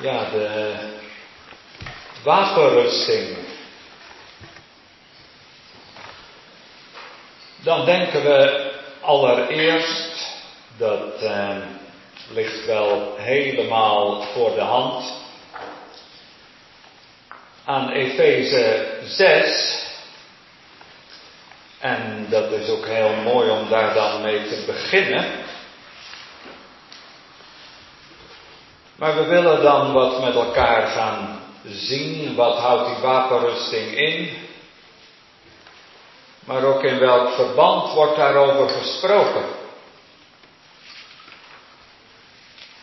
Ja, de wapenrusting. Dan denken we allereerst, dat eh, ligt wel helemaal voor de hand, aan Efeze 6. En dat is ook heel mooi om daar dan mee te beginnen. Maar we willen dan wat met elkaar gaan zien. Wat houdt die wapenrusting in? Maar ook in welk verband wordt daarover gesproken?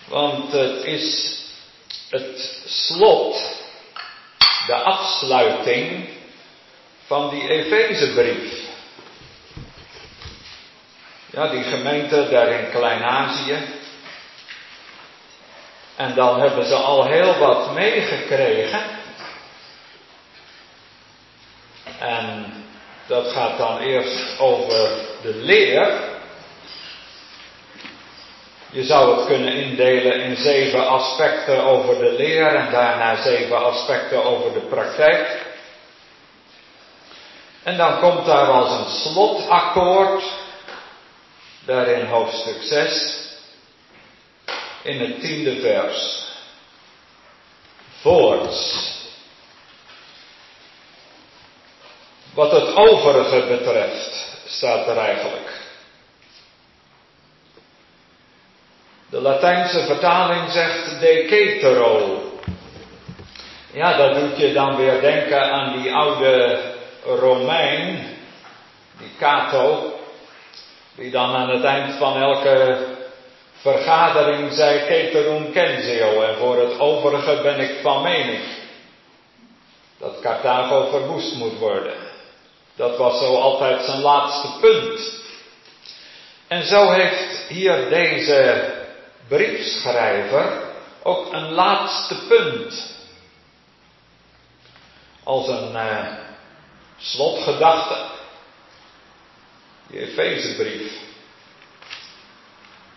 Want het is het slot, de afsluiting van die Efezebrief. Ja, die gemeente daar in Klein-Azië, en dan hebben ze al heel wat meegekregen. En dat gaat dan eerst over de leer. Je zou het kunnen indelen in zeven aspecten over de leer en daarna zeven aspecten over de praktijk. En dan komt daar als een slotakkoord, daarin hoofdstuk 6, in het tiende vers. Voorts. Wat het overige betreft, staat er eigenlijk. De Latijnse vertaling zegt de cetero. Ja, dat doet je dan weer denken aan die oude Romein, die Cato, die dan aan het eind van elke vergadering zei Keterum Kenzio en voor het overige ben ik van mening dat Carthago verwoest moet worden. Dat was zo altijd zijn laatste punt. En zo heeft hier deze briefschrijver ook een laatste punt. Als een uh, slotgedachte. Die Efezebrief.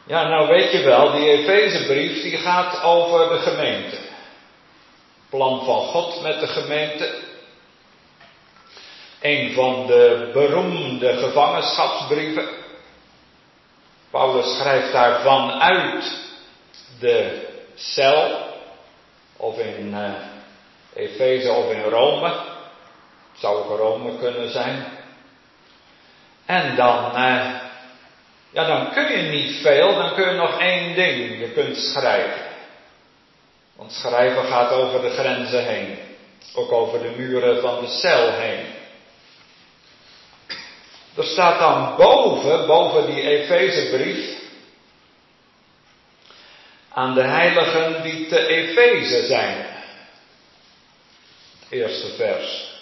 Ja, nou weet je wel, die Efezebrief die gaat over de gemeente. Plan van God met de gemeente. Een van de beroemde gevangenschapsbrieven. Paulus schrijft daar vanuit de cel, of in uh, Efeze of in Rome. Zou ook Rome kunnen zijn. En dan uh, ja, dan kun je niet veel, dan kun je nog één ding. Je kunt schrijven. Want schrijven gaat over de grenzen heen. Ook over de muren van de cel heen. Er staat dan boven, boven die Efezebrief, aan de heiligen die te Efeze zijn. Het eerste vers.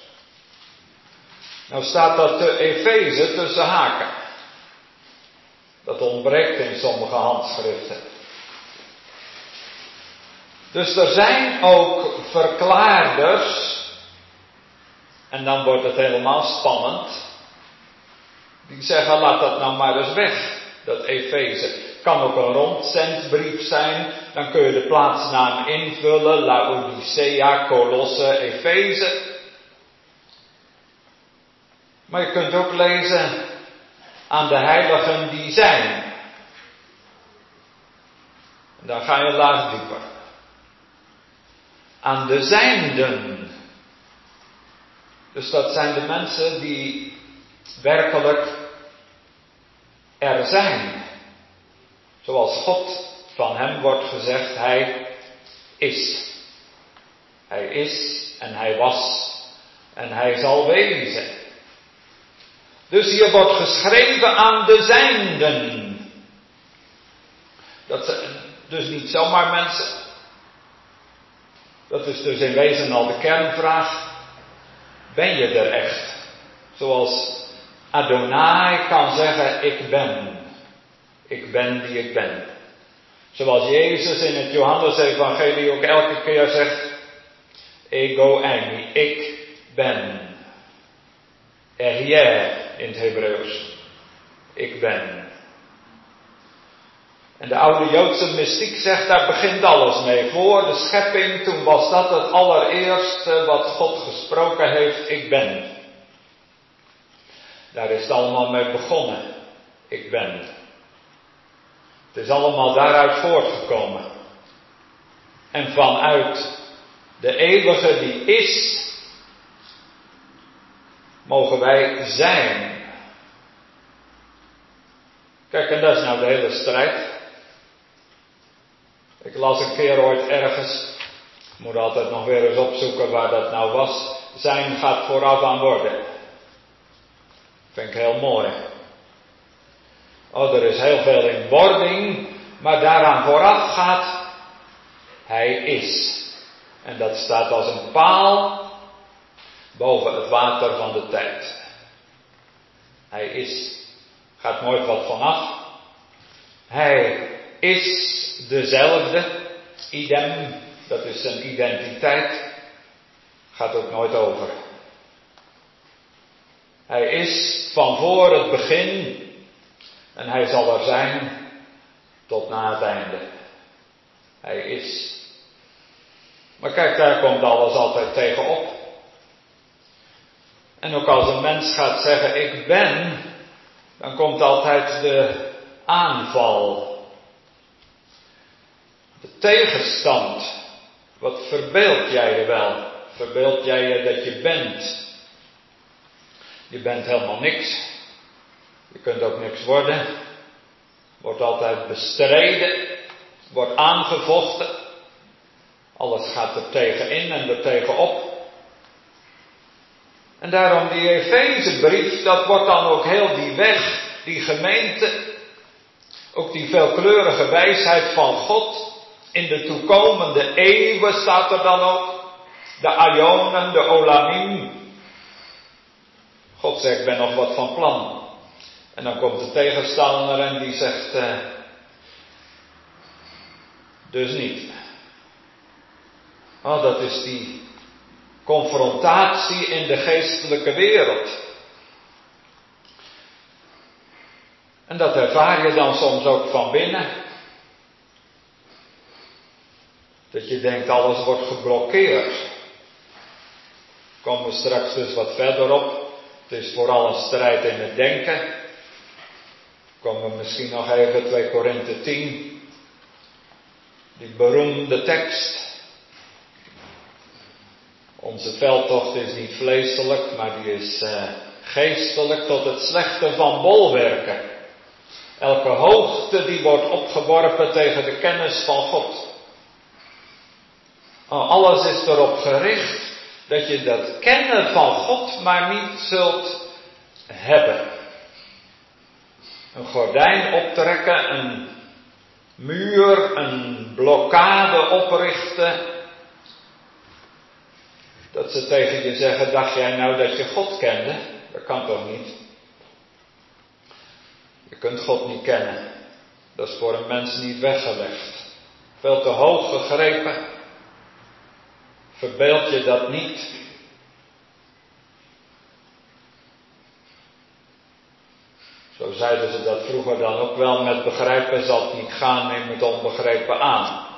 Nou staat dat te Efeze tussen haken. Dat ontbreekt in sommige handschriften. Dus er zijn ook verklaarders, en dan wordt het helemaal spannend, die zeggen laat dat nou maar eens weg, dat Efeze. Kan ook een rondzendbrief zijn, dan kun je de plaatsnaam invullen, Laodicea, Colosse, Efeze. Maar je kunt ook lezen, aan de heiligen die zijn. En dan ga je laag dieper. Aan de zijnden. Dus dat zijn de mensen die werkelijk er zijn. Zoals God van hem wordt gezegd, hij is. Hij is en hij was en hij zal wezen. Dus hier wordt geschreven aan de zijnden. Dat zijn dus niet zomaar mensen. Dat is dus in wezen al de kernvraag. Ben je er echt? Zoals Adonai kan zeggen, ik ben. Ik ben die ik ben. Zoals Jezus in het Johannes-evangelie ook elke keer zegt, ego eimi, ik ben. Ehyeh, in het Hebreeuws. Ik ben. En de oude Joodse mystiek zegt, daar begint alles mee. Voor de schepping, toen was dat het allereerste wat God gesproken heeft, ik ben. Daar is het allemaal mee begonnen. Ik ben. Het is allemaal daaruit voortgekomen. En vanuit de eeuwige die is, mogen wij zijn. Kijk, en dat is nou de hele strijd. Ik las een keer ooit ergens, ik moet altijd nog weer eens opzoeken waar dat nou was. Zijn gaat vooraf aan worden. Vind ik heel mooi. Oh, er is heel veel in wording, maar daaraan vooraf gaat, hij is. En dat staat als een paal boven het water van de tijd. Hij is. Gaat nooit wat vanaf. Hij is dezelfde. Idem, dat is zijn identiteit. Gaat ook nooit over. Hij is van voor het begin en hij zal er zijn tot na het einde. Hij is. Maar kijk, daar komt alles altijd tegenop. En ook als een mens gaat zeggen ik ben, dan komt altijd de aanval. De tegenstand. Wat verbeeld jij je wel? Verbeeld jij je dat je bent? Je bent helemaal niks. Je kunt ook niks worden. Wordt altijd bestreden. Wordt aangevochten. Alles gaat er tegenin en er tegenop. En daarom die Efezebrief, dat wordt dan ook heel die weg, die gemeente, ook die veelkleurige wijsheid van God. In de toekomende eeuwen staat er dan ook. De Ionen, de Olamim. God zegt, ik ben nog wat van plan. En dan komt de tegenstander en die zegt, uh, dus niet. Oh, dat is die confrontatie in de geestelijke wereld. En dat ervaar je dan soms ook van binnen. Dat je denkt, alles wordt geblokkeerd. Komen we straks dus wat verder op. Het is vooral een strijd in het denken. Komen we misschien nog even 2 Korinthe 10. Die beroemde tekst. Onze veldtocht is niet vleeselijk, maar die is uh, geestelijk tot het slechte van bolwerken. Elke hoogte die wordt opgeworpen tegen de kennis van God. Oh, alles is erop gericht dat je dat kennen van God maar niet zult hebben. Een gordijn optrekken, een muur, een blokkade oprichten, dat ze tegen je zeggen, dacht jij nou dat je God kende? Dat kan toch niet? Je kunt God niet kennen. Dat is voor een mens niet weggelegd. Veel te hoog gegrepen. Verbeeld je dat niet. Zo zeiden ze dat vroeger dan ook wel. Met begrijpen zal het niet gaan, neem het onbegrepen aan.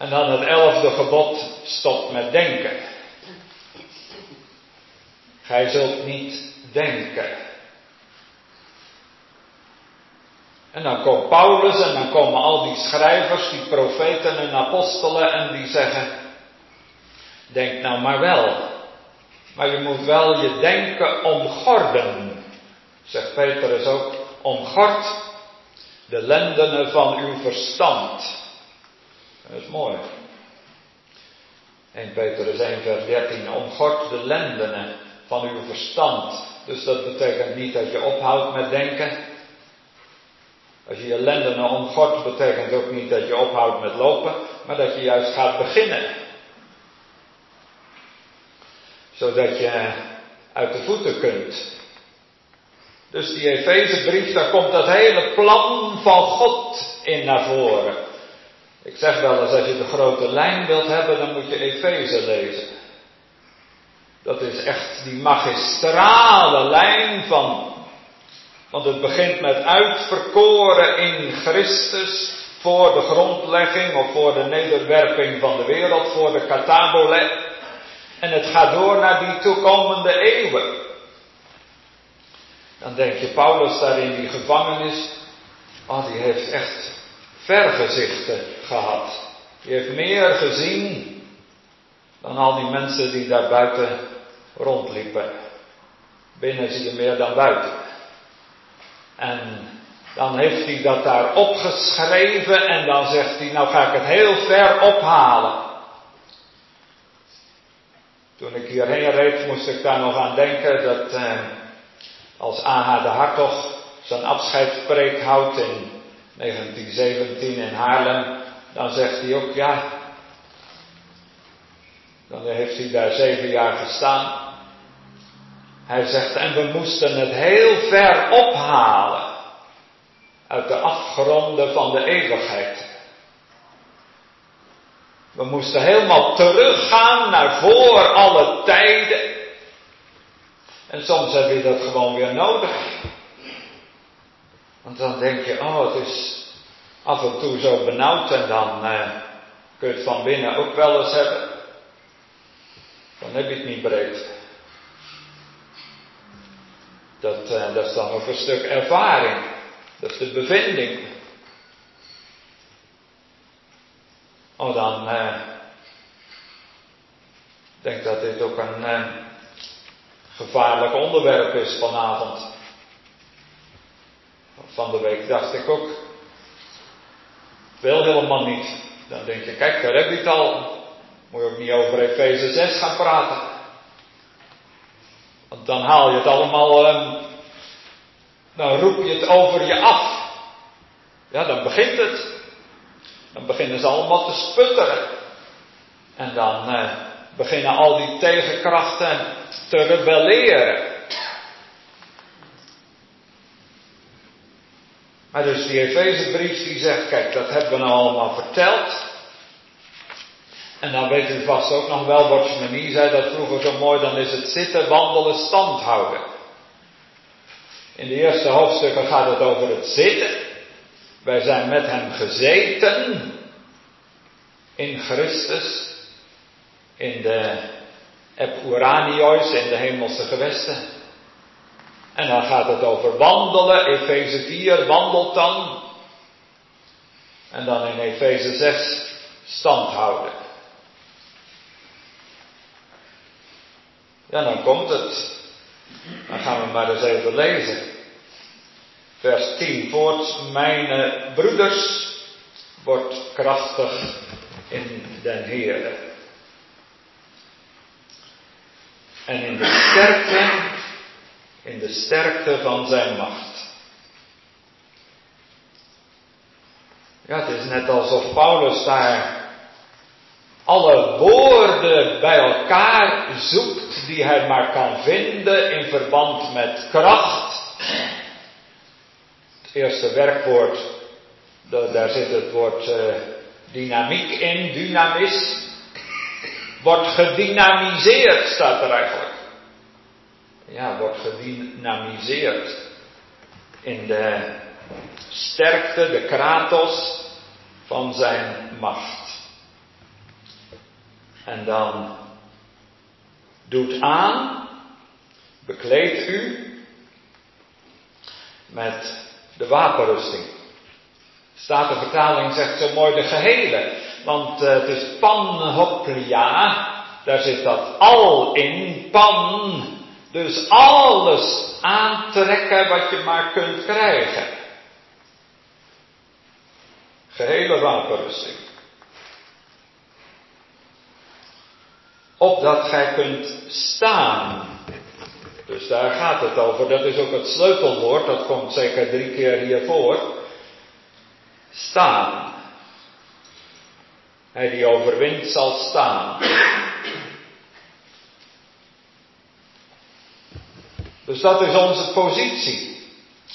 En dan het elfde gebod, stop met denken. Gij zult niet denken. En dan komt Paulus en dan komen al die schrijvers, die profeten en apostelen en die zeggen, denk nou maar wel. Maar je moet wel je denken omgorden. Zegt Petrus ook, omgord de lendenen van uw verstand. Dat is mooi. 1 Petrus 1 vers 13. Omgord de lendenen van uw verstand. Dus dat betekent niet dat je ophoudt met denken. Als je je lendenen omgort, betekent ook niet dat je ophoudt met lopen, maar dat je juist gaat beginnen. Zodat je uit de voeten kunt. Dus die Efezebrief, daar komt dat hele plan van God in naar voren. Ik zeg wel eens, als je de grote lijn wilt hebben, dan moet je Efeze lezen. Dat is echt die magistrale lijn van Want het begint met uitverkoren in Christus voor de grondlegging of voor de nederwerping van de wereld, voor de katabole. En het gaat door naar die toekomende eeuwen. Dan denk je, Paulus daar in die gevangenis, oh die heeft echt vergezichten gehad. Die heeft meer gezien dan al die mensen die daar buiten rondliepen. Binnen zie je meer dan buiten. En dan heeft hij dat daar opgeschreven en dan zegt hij, nou ga ik het heel ver ophalen. Toen ik hierheen reed, moest ik daar nog aan denken dat eh, als A.H. de Hartog zijn afscheidspreek houdt in 1917 in Haarlem, dan zegt hij ook, ja, dan heeft hij daar zeven jaar gestaan. Hij zegt, en we moesten het heel ver ophalen uit de afgronden van de eeuwigheid. We moesten helemaal teruggaan naar voor alle tijden. En soms heb je dat gewoon weer nodig. Want dan denk je, oh, het is af en toe zo benauwd en dan uh, kun je het van binnen ook wel eens hebben. Dan heb je het niet breed. Dat, uh, dat is dan ook een stuk ervaring. Dat is de bevinding. Oh, dan uh, denk dat dit ook een uh, gevaarlijk onderwerp is vanavond. Van de week dacht ik ook, wil helemaal niet. Dan denk je, kijk, daar heb je het al. Moet je ook niet over Efeze 6 gaan praten. Want dan haal je het allemaal um, dan roep je het over je af. Ja, dan begint het. Dan beginnen ze allemaal te sputteren. En dan eh, beginnen al die tegenkrachten te rebelleren. Maar dus die Efezebrief die zegt, kijk, dat hebben we nou allemaal verteld. En dan weet u vast ook nog wel, Watchman zei dat vroeger zo mooi, dan is het zitten, wandelen, stand houden. In de eerste hoofdstukken gaat het over het zitten. Wij zijn met hem gezeten in Christus, in de Epuranios, in de hemelse gewesten. En dan gaat het over wandelen, Efeze 4, wandelt dan. En dan in Efeze 6, stand houden. Ja, dan komt het. Dan gaan we maar eens even lezen. Vers 10 voort. Mijn broeders, wordt krachtig in den Heer. En in de sterkte, in de sterkte van zijn macht. Ja, het is net alsof Paulus daar alle woorden bij elkaar zoekt die hij maar kan vinden in verband met kracht. Het eerste werkwoord, daar zit het woord uh, dynamiek in, dynamis. Wordt gedynamiseerd, staat er eigenlijk. Ja, wordt gedynamiseerd in de sterkte, de kratos van zijn macht. En dan doet aan, bekleed u met de wapenrusting. Staat de vertaling zegt zo mooi de gehele. Want uh, het is panhoplia, daar zit dat al in, pan. Dus alles aantrekken wat je maar kunt krijgen. Gehele wapenrusting. opdat gij kunt staan. Dus daar gaat het over. Dat is ook het sleutelwoord, dat komt zeker drie keer hiervoor. Staan. Hij die overwint zal staan. Dus dat is onze positie.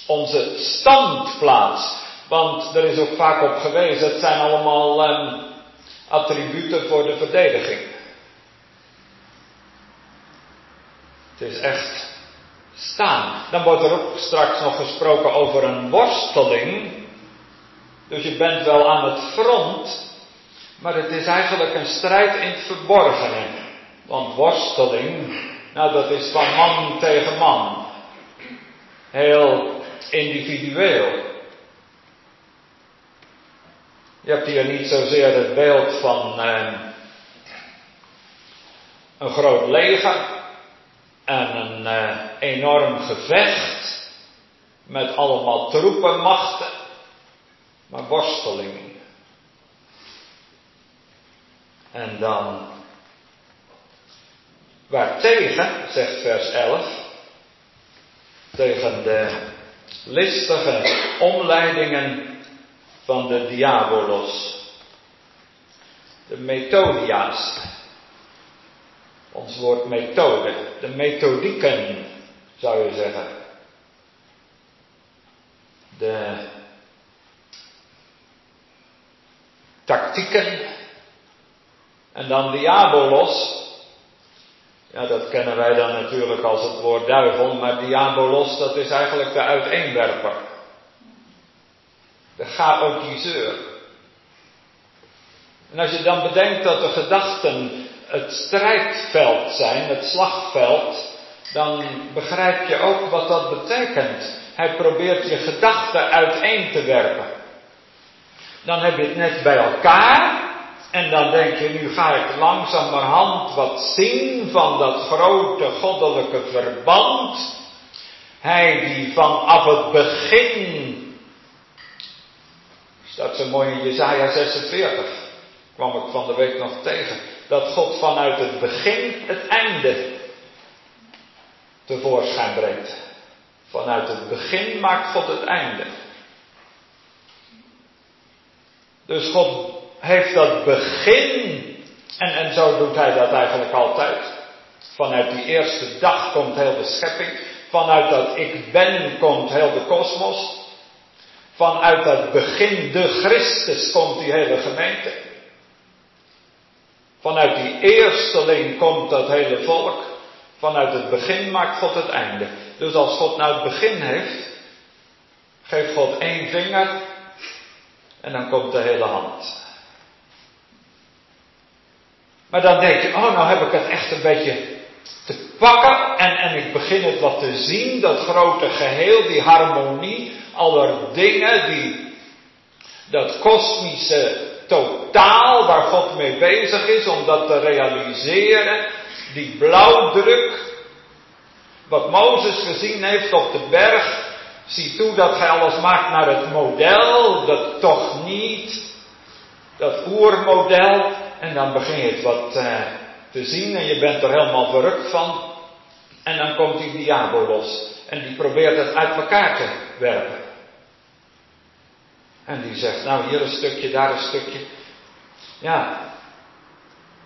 Onze standplaats. Want er is ook vaak op gewezen, het zijn allemaal um, attributen voor de verdediging. Het is echt staan. Dan wordt er ook straks nog gesproken over een worsteling. Dus je bent wel aan het front, maar het is eigenlijk een strijd in het verborgene. Want worsteling, nou dat is van man tegen man. Heel individueel. Je hebt hier niet zozeer het beeld van eh, een groot leger en een eh, enorm gevecht met allemaal troepenmachten, maar worsteling. En dan waartegen, zegt vers 11, tegen de listige omleidingen van de diabolos, de methodia's, ons woord methode, de methodieken zou je zeggen. De tactieken. En dan diabolos. Ja, dat kennen wij dan natuurlijk als het woord duivel, maar diabolos dat is eigenlijk de uiteenwerper. De chaotiseur. En als je dan bedenkt dat de gedachten het strijdveld zijn, het slagveld, dan begrijp je ook wat dat betekent. Hij probeert je gedachten uiteen te werpen. Dan heb je het net bij elkaar. En dan denk je, nu ga ik langzamerhand wat zien van dat grote goddelijke verband. Hij die vanaf het begin, staat zo mooi in Jezaja 46, kwam ik van de week nog tegen dat God vanuit het begin het einde tevoorschijn brengt. Vanuit het begin maakt God het einde. Dus God heeft dat begin, en, en zo doet hij dat eigenlijk altijd. Vanuit die eerste dag komt heel de schepping. Vanuit dat ik ben komt heel de kosmos. Vanuit dat begin de Christus komt die hele gemeente. Vanuit die eersteling komt dat hele volk. Vanuit het begin maakt God het einde. Dus als God nou het begin heeft, geeft God één vinger en dan komt de hele hand. Maar dan denk je, oh nou heb ik het echt een beetje te pakken en, en ik begin het wat te zien, dat grote geheel, die harmonie aller dingen, die, dat kosmische totaal waar God mee bezig is om dat te realiseren. Die blauwdruk, wat Mozes gezien heeft op de berg, zie toe dat gij alles maakt naar het model, dat toch niet, dat oermodel, en dan begin je het wat uh, te zien en je bent er helemaal verrukt van. En dan komt die diabolos en die probeert het uit elkaar te werpen. En die zegt, nou hier een stukje, daar een stukje. Ja,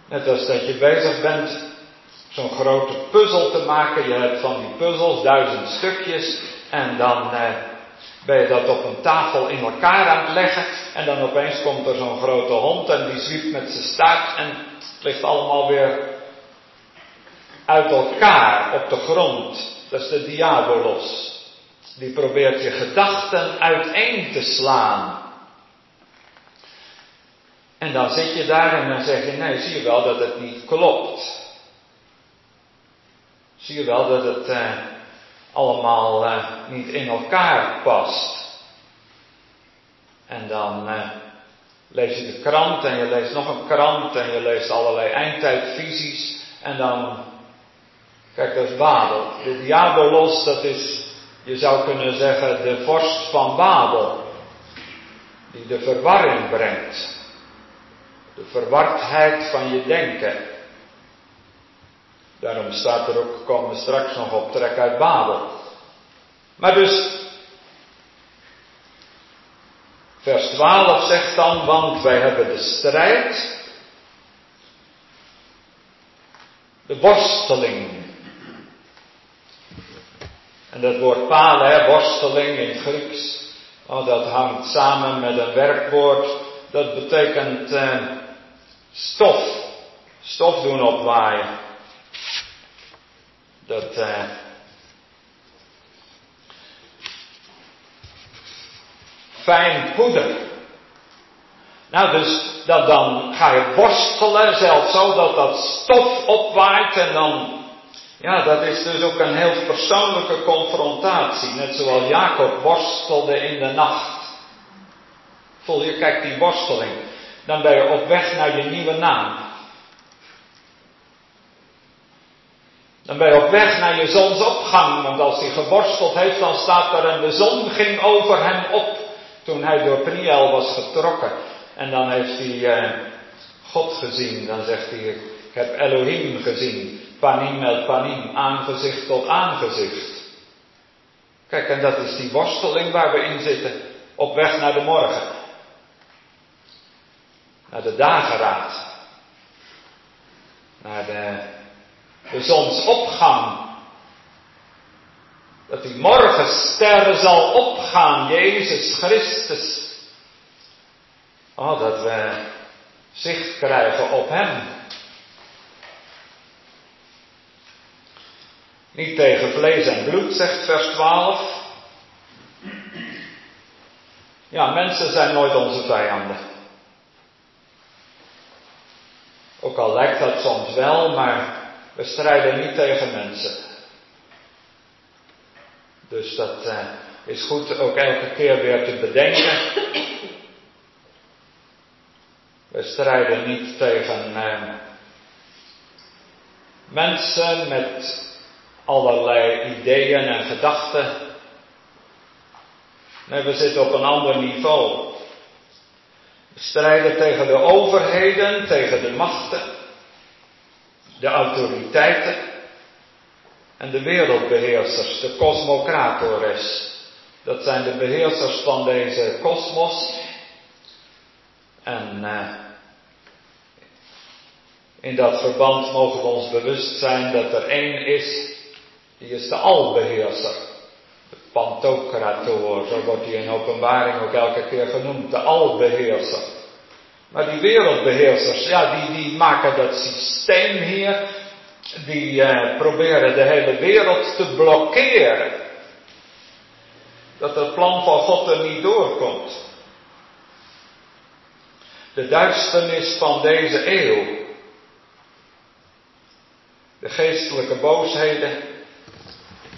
net als dat je bezig bent zo'n grote puzzel te maken. Je hebt van die puzzels duizend stukjes en dan eh, ben je dat op een tafel in elkaar aan het leggen. En dan opeens komt er zo'n grote hond en die zwiept met zijn staart en het ligt allemaal weer uit elkaar op de grond. Dat is de diabolos. Die probeert je gedachten uiteen te slaan. En dan zit je daar en dan zeg je, nee, zie je wel dat het niet klopt. Zie je wel dat het eh, allemaal eh, niet in elkaar past. En dan eh, lees je de krant en je leest nog een krant en je leest allerlei eindtijdvisies. En dan, kijk, dat is Babel. De diabolos, dat is je zou kunnen zeggen, de vorst van Babel, die de verwarring brengt. De verwardheid van je denken. Daarom staat er ook, komen we straks nog op, trek uit Babel. Maar dus, vers 12 zegt dan, want wij hebben de strijd, de worsteling en dat woord palen, hè, worsteling in Grieks, oh, dat hangt samen met een werkwoord. Dat betekent eh, stof. Stof doen opwaaien dat. eh fijn poeder. Nou, dus dat, dan ga je borstelen, zelfs zo dat dat stof opwaait en dan. Ja, dat is dus ook een heel persoonlijke confrontatie. Net zoals Jacob worstelde in de nacht. Voel je, kijk die worsteling. Dan ben je op weg naar je nieuwe naam. Dan ben je op weg naar je zonsopgang, want als hij geworsteld heeft, dan staat er en de zon ging over hem op toen hij door Priel was getrokken. En dan heeft hij eh, God gezien, dan zegt hij, ik heb Elohim gezien, panim el panim, aangezicht tot aangezicht. Kijk, en dat is die worsteling waar we in zitten, op weg naar de morgen. Naar de dageraad. Naar de de zonsopgang. Dat die morgenster zal opgaan, Jezus Christus. Oh, dat we zicht krijgen op Hem. Niet tegen vlees en bloed, zegt vers 12. Ja, mensen zijn nooit onze vijanden. Ook al lijkt dat soms wel, maar we strijden niet tegen mensen. Dus dat uh, is goed ook elke keer weer te bedenken. We strijden niet tegen uh, mensen met allerlei ideeën en gedachten. Nee, we zitten op een ander niveau. We strijden tegen de overheden, tegen de machten de autoriteiten en de wereldbeheersers, de cosmocratores. Dat zijn de beheersers van deze kosmos. En uh, in dat verband mogen we ons bewust zijn dat er één is, die is de albeheerser. De pantocrator, zo wordt hij in openbaring ook elke keer genoemd, de albeheerser. Maar die wereldbeheersers, ja, die, die maken dat systeem hier, die uh, proberen de hele wereld te blokkeren. Dat het plan van God er niet doorkomt. De duisternis van deze eeuw. De geestelijke boosheden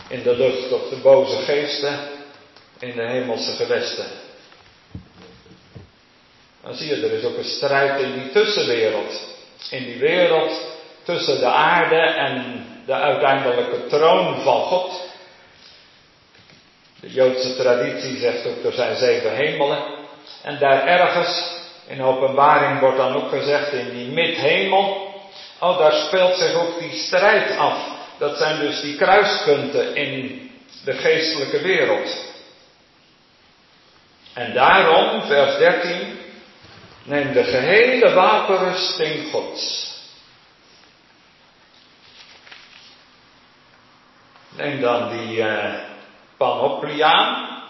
in de lucht of de boze geesten in de hemelse gewesten. Dan zie je, er is ook een strijd in die tussenwereld. In die wereld tussen de aarde en de uiteindelijke troon van God. De Joodse traditie zegt ook, er zijn zeven hemelen. En daar ergens, in openbaring wordt dan ook gezegd, in die midhemel, oh daar speelt zich ook die strijd af. Dat zijn dus die kruispunten in de geestelijke wereld. En daarom, vers 13, Neem de gehele wapenrusting Gods. Neem dan die uh, panoplie aan.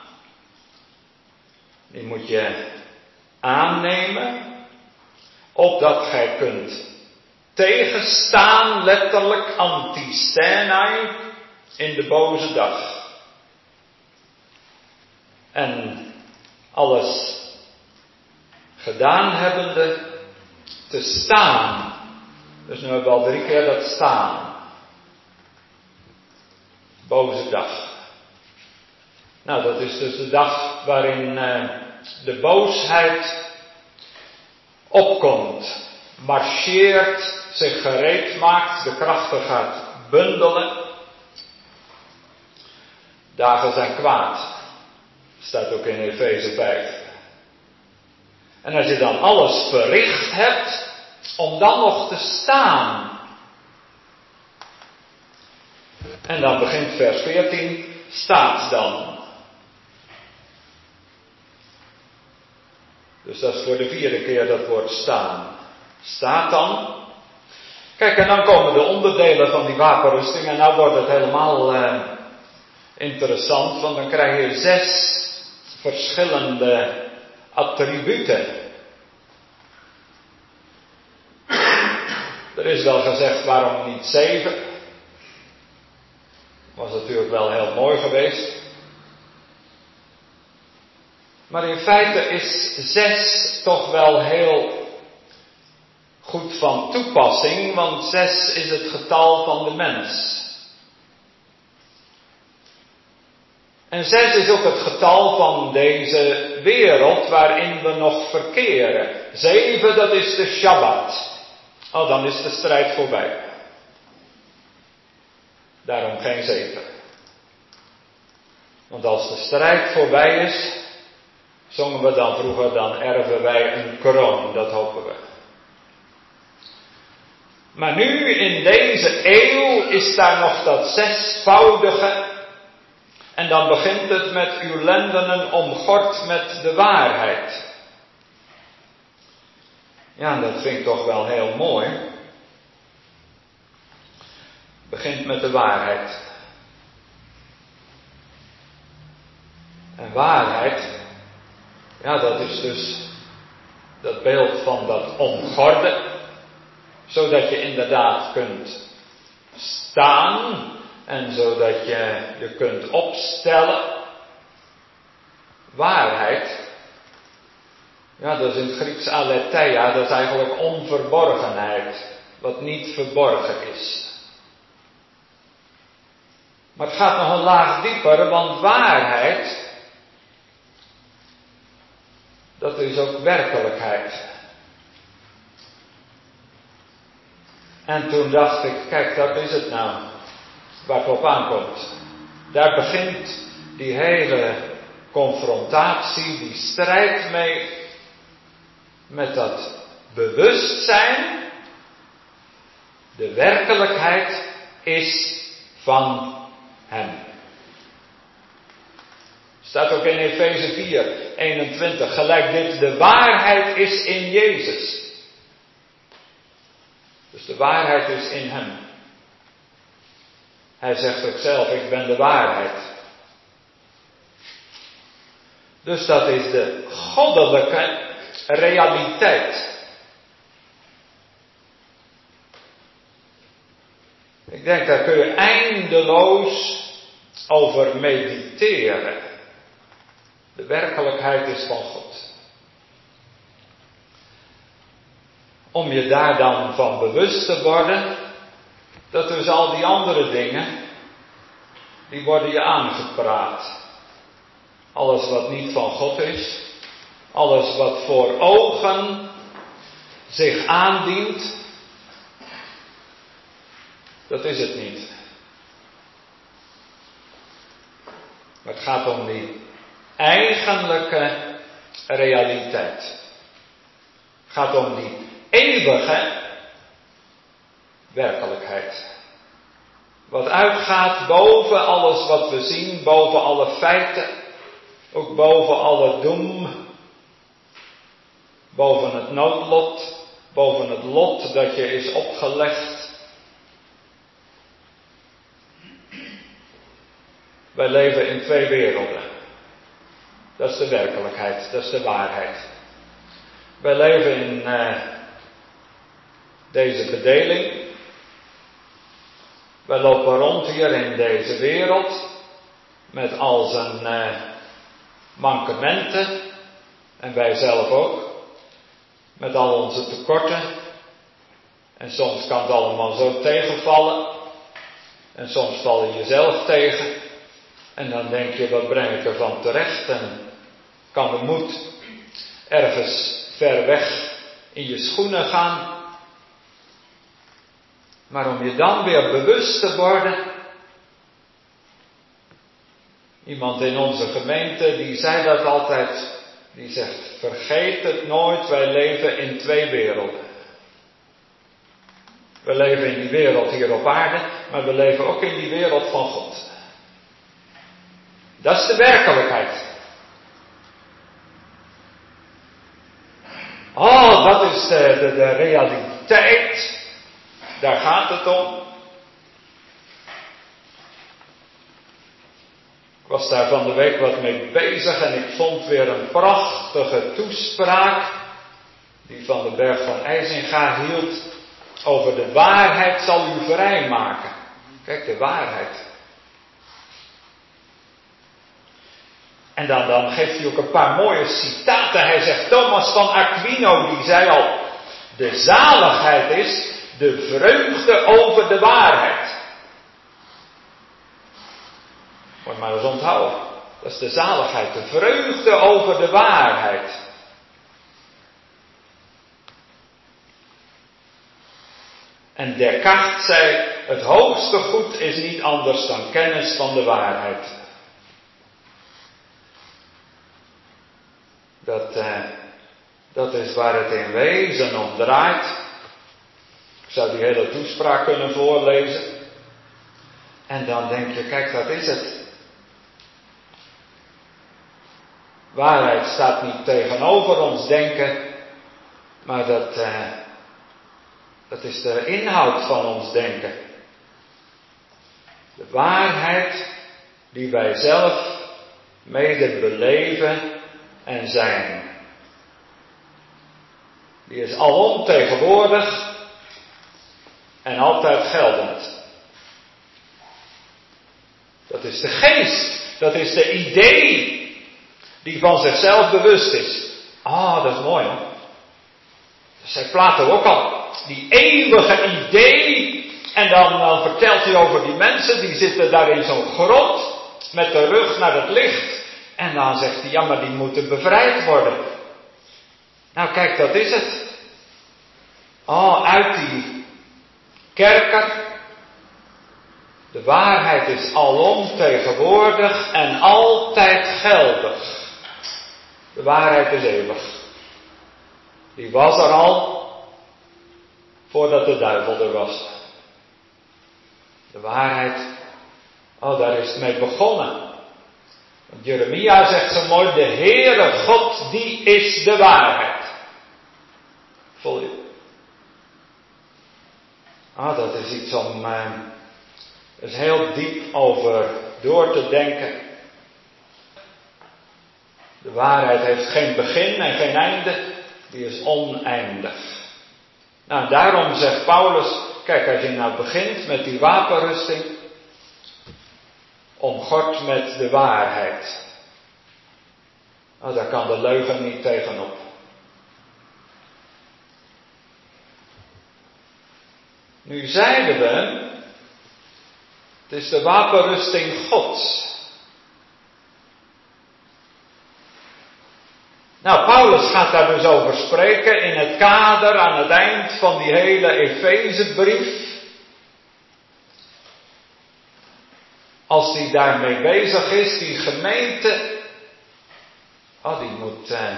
Die moet je aannemen. Opdat gij kunt tegenstaan, letterlijk anti-stenai, in de boze dag. En alles gedaan hebbende te staan. Dus nu hebben we al drie keer dat staan. Boze dag. Nou, dat is dus de dag waarin uh, de boosheid opkomt, marcheert, zich gereed maakt, de krachten gaat bundelen. Dagen zijn kwaad. Staat ook in Efeze 5. En als je dan alles verricht hebt, om dan nog te staan. En dan begint vers 14, staat dan. Dus dat is voor de vierde keer dat woord staan. Staat dan. Kijk, en dan komen de onderdelen van die wapenrusting en nou wordt het helemaal uh, interessant, want dan krijg je zes verschillende attributen. Er is wel gezegd waarom niet zeven. Was natuurlijk wel heel mooi geweest. Maar in feite is zes toch wel heel goed van toepassing, want zes is het getal van de mens. En zes is ook het getal van deze wereld waarin we nog verkeren. Zeven, dat is de Shabbat. Oh, dan is de strijd voorbij. Daarom geen zeven. Want als de strijd voorbij is, zongen we dan vroeger, dan erven wij een kroon, dat hopen we. Maar nu in deze eeuw is daar nog dat zesvoudige. En dan begint het met uw lendenen omgord met de waarheid. Ja, dat vind ik toch wel heel mooi. Begint met de waarheid. En waarheid, ja, dat is dus dat beeld van dat omgorden, zodat je inderdaad kunt staan en zodat je je kunt opstellen. Waarheid, ja, dat is in het Grieks aletheia, dat is eigenlijk onverborgenheid, wat niet verborgen is. Maar het gaat nog een laag dieper, want waarheid, dat is ook werkelijkheid. En toen dacht ik, kijk, dat is het nou, waar het op aankomt. Daar begint die hele confrontatie, die strijd mee, met dat bewustzijn. De werkelijkheid is van Hem. Staat ook in Efeze 4, 21. Gelijk dit, de waarheid is in Jezus. Dus de waarheid is in Hem. Hij zegt ook zelf, ik ben de waarheid. Dus dat is de goddelijke realiteit. Ik denk, daar kun je eindeloos over mediteren. De werkelijkheid is van God. Om je daar dan van bewust te worden, dat dus al die andere dingen, die worden je aangepraat. Alles wat niet van God is, alles wat voor ogen zich aandient, dat is het niet. Maar het gaat om die eigenlijke realiteit. Het gaat om die eeuwige werkelijkheid. Wat uitgaat boven alles wat we zien, boven alle feiten, ook boven alle doem, boven het noodlot, boven het lot dat je is opgelegd. Wij leven in twee werelden. Dat is de werkelijkheid, dat is de waarheid. Wij leven in uh, deze bedeling. Wij lopen rond hier in deze wereld met al zijn uh, mankementen en wij zelf ook, met al onze tekorten. En soms kan het allemaal zo tegenvallen. En soms val je jezelf tegen. En dan denk je, wat breng ik ervan terecht? En kan de moed ergens ver weg in je schoenen gaan. Maar om je dan weer bewust te worden. Iemand in onze gemeente die zei dat altijd. Die zegt: Vergeet het nooit, wij leven in twee werelden. We leven in die wereld hier op aarde, maar we leven ook in die wereld van God. Dat is de werkelijkheid. Oh, dat is de, de, de realiteit. Daar gaat het om. Ik was daar van de week wat mee bezig en ik vond weer een prachtige toespraak die van de berg van IJzinga hield over de waarheid zal u vrijmaken. Kijk, de waarheid. En dan, dan geeft hij ook een paar mooie citaten. Hij zegt, Thomas van Aquino, die zei al, de zaligheid is de vreugde over de waarheid. Moet maar eens onthouden. Dat is de zaligheid, de vreugde over de waarheid. En Descartes zei, het hoogste goed is niet anders dan kennis van de waarheid. Dat, eh, dat is waar het in wezen om draait. Zou die hele toespraak kunnen voorlezen. En dan denk je, kijk, dat is het. Waarheid staat niet tegenover ons denken, maar dat, eh, dat is de inhoud van ons denken. De waarheid die wij zelf mede beleven en zijn. Die is alom tegenwoordig en altijd geldend. Dat is de geest, dat is de idee die van zichzelf bewust is. Ah, dat is mooi hoor. Dat zei Plato ook al. Die eeuwige idee. En dan, vertelt hij over die mensen, die zitten daar in zo'n grot. Met de rug naar het licht. En dan zegt hij, ja maar die moeten bevrijd worden. Nou kijk, dat is het. Oh, uit die kerker. De waarheid is alom tegenwoordig en altijd geldig. De waarheid is eeuwig. Die was er al voordat de duivel er was. De waarheid, oh daar is het mee begonnen. Jeremia zegt zo mooi, de Heere God, die is de waarheid. Voel je? Ah, dat is iets om uh, is heel diep over door te denken. De waarheid heeft geen begin en geen einde, die is oneindig. Nou, daarom zegt Paulus, kijk, als je nou begint met die wapenrusting, omgord met de waarheid. Nou, daar kan de leugen niet tegenop. Nu zeiden we, het is de wapenrusting Gods. Nou, Paulus gaat daar dus over spreken in het kader aan het eind van die hele Efezebrief. Als hij daarmee bezig is, die gemeente, oh, die moet, uh,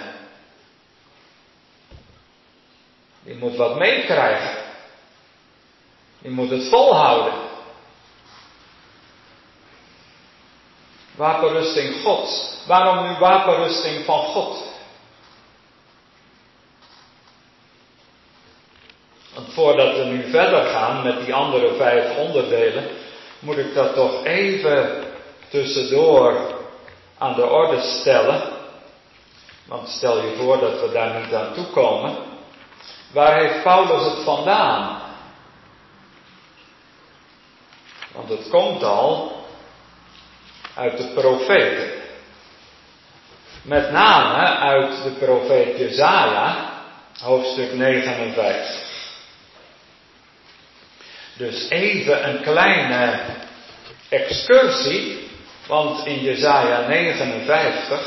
die moet wat meekrijgen. Die moet het volhouden. Wapenrusting Gods. Waarom nu wapenrusting van God? Want voordat we nu verder gaan met die andere vijf onderdelen, moet ik dat toch even tussendoor aan de orde stellen. Want stel je voor dat we daar niet aan toe komen. Waar heeft Paulus het vandaan? Want het komt al uit de profeten. Met name uit de profeet Jezaja, hoofdstuk 59. Dus even een kleine excursie, want in Jesaja 59,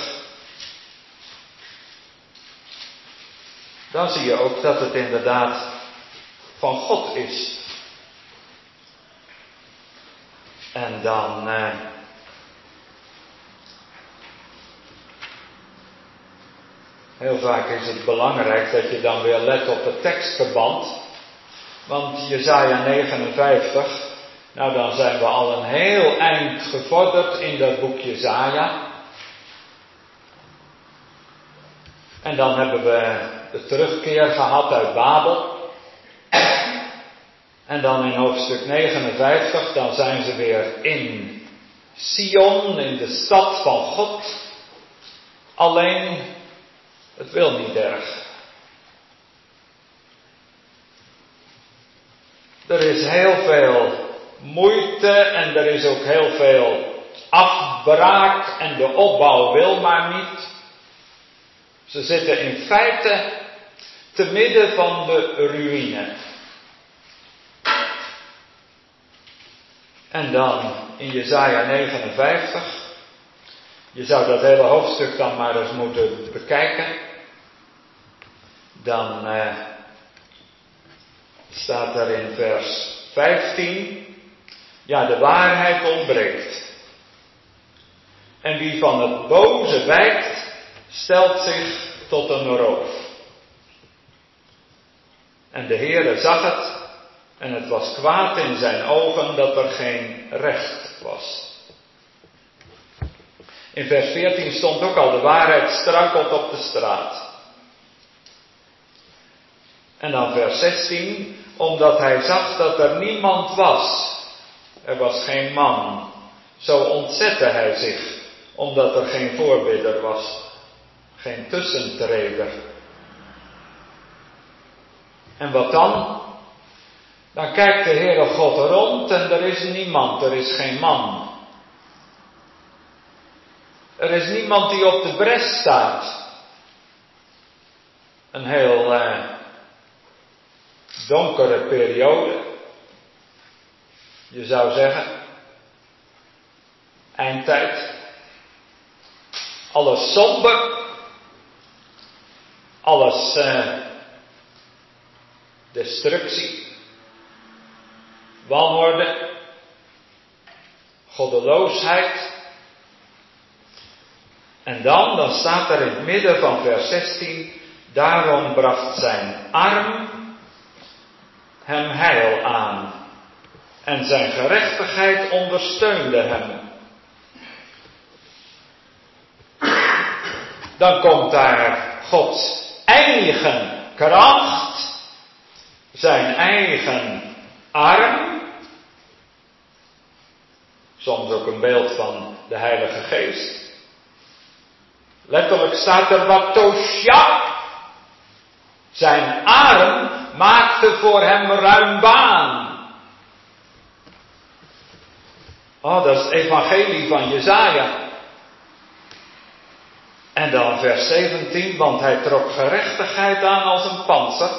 dan zie je ook dat het inderdaad van God is. En dan. Eh, heel vaak is het belangrijk dat je dan weer let op het tekstverband. Want Jezaja 59, nou dan zijn we al een heel eind gevorderd in dat boek Jezaja. En dan hebben we de terugkeer gehad uit Babel. En dan in hoofdstuk 59, dan zijn ze weer in Sion, in de stad van God. Alleen, het wil niet erg. Er is heel veel moeite en er is ook heel veel afbraak en de opbouw wil maar niet. Ze zitten in feite te midden van de ruïne. En dan in Jezaja 59. Je zou dat hele hoofdstuk dan maar eens moeten bekijken. Dan eh, staat er in vers 15. Ja, de waarheid ontbreekt. En wie van het boze wijkt, stelt zich tot een roof. En de Heere zag het, en het was kwaad in zijn ogen dat er geen recht was. In vers 14 stond ook al, de waarheid struikelt op de straat. En dan vers 16, omdat hij zag dat er niemand was. Er was geen man. Zo ontzette hij zich, omdat er geen voorbidder was. Geen tussentreder. En wat dan? Dan kijkt de Heere God rond en er is niemand, er is geen man. Er is niemand die op de bres staat. Een heel eh, donkere periode. Je zou zeggen, eindtijd. Alles somber. Alles eh, destructie. Wanorde. Goddeloosheid. En dan, dan staat er in het midden van vers 16, daarom bracht zijn arm hem heil aan. En zijn gerechtigheid ondersteunde hem. Dan komt daar Gods eigen kracht, zijn eigen arm, soms ook een beeld van de Heilige Geest. Letterlijk staat er wat Tosha. Zijn arm maakte voor hem ruim baan. Oh, dat is het evangelie van Jezaja. En dan vers 17, want hij trok gerechtigheid aan als een panzer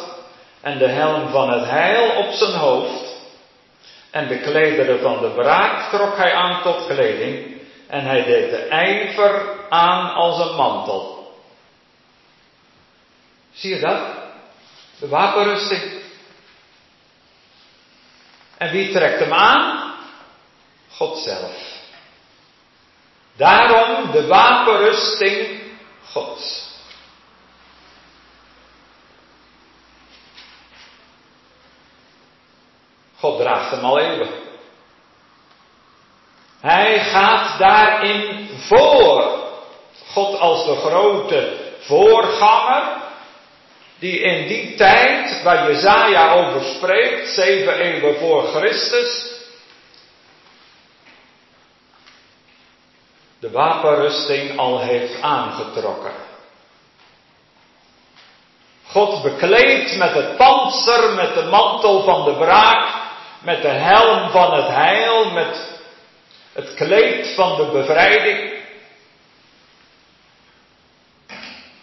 en de helm van het heil op zijn hoofd. En de klederen van de braak trok hij aan tot kleding en hij deed de ijver aan als een mantel. Zie je dat? De wapenrusting. En wie trekt hem aan? God zelf. Daarom de wapenrusting Gods. Hem al eeuwen. Hij gaat daarin voor. God als de grote voorganger, die in die tijd waar Jezaja over spreekt, zeven eeuwen voor Christus, de wapenrusting al heeft aangetrokken. God bekleedt met het panzer, met de mantel van de wraak, met de helm van het heil, met het kleed van de bevrijding.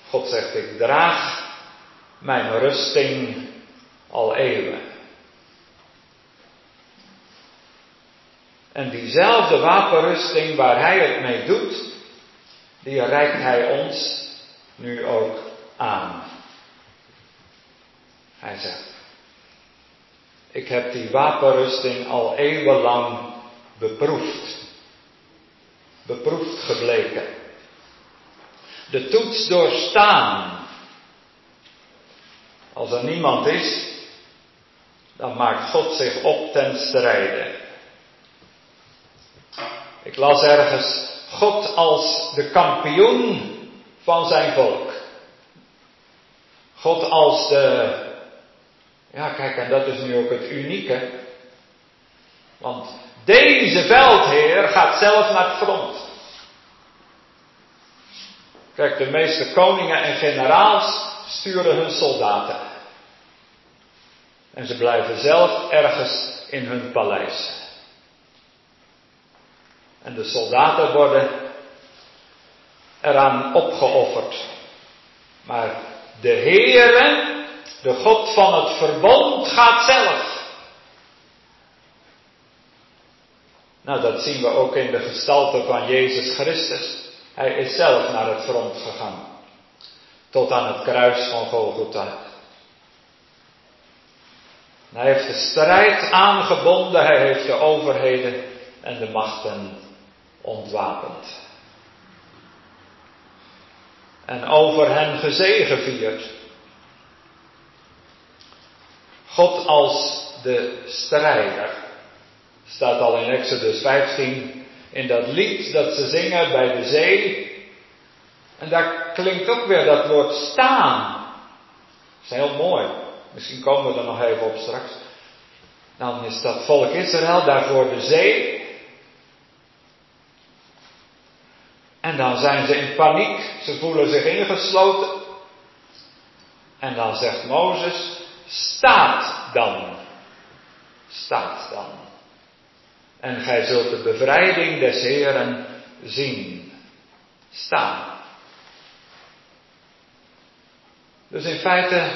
God zegt, ik draag mijn rusting al eeuwen. En diezelfde wapenrusting waar hij het mee doet, die reikt hij ons nu ook aan. Hij zegt, ik heb die wapenrusting al eeuwenlang beproefd. Beproefd gebleken. De toets doorstaan. Als er niemand is, dan maakt God zich op ten strijde. Ik las ergens God als de kampioen van zijn volk. God als de. Ja, kijk, en dat is nu ook het unieke. Want deze veldheer gaat zelf naar het front. Kijk, de meeste koningen en generaals sturen hun soldaten. En ze blijven zelf ergens in hun paleis. En de soldaten worden eraan opgeofferd. Maar de Heere, de God van het verbond, gaat zelf. Nou, dat zien we ook in de gestalte van Jezus Christus. Hij is zelf naar het front gegaan. Tot aan het kruis van Golgotha. Hij heeft de strijd aangebonden, hij heeft de overheden en de machten ontwapend. En over hen gezegevierd. God als de strijder. Staat al in Exodus 15 in dat lied dat ze zingen bij de zee. En daar klinkt ook weer dat woord staan. Dat is heel mooi. Misschien komen we er nog even op straks. Dan is dat volk Israël daar voor de zee. En dan zijn ze in paniek. Ze voelen zich ingesloten. En dan zegt Mozes, staat dan. Staat dan. En gij zult de bevrijding des Heren zien. Staan. Dus in feite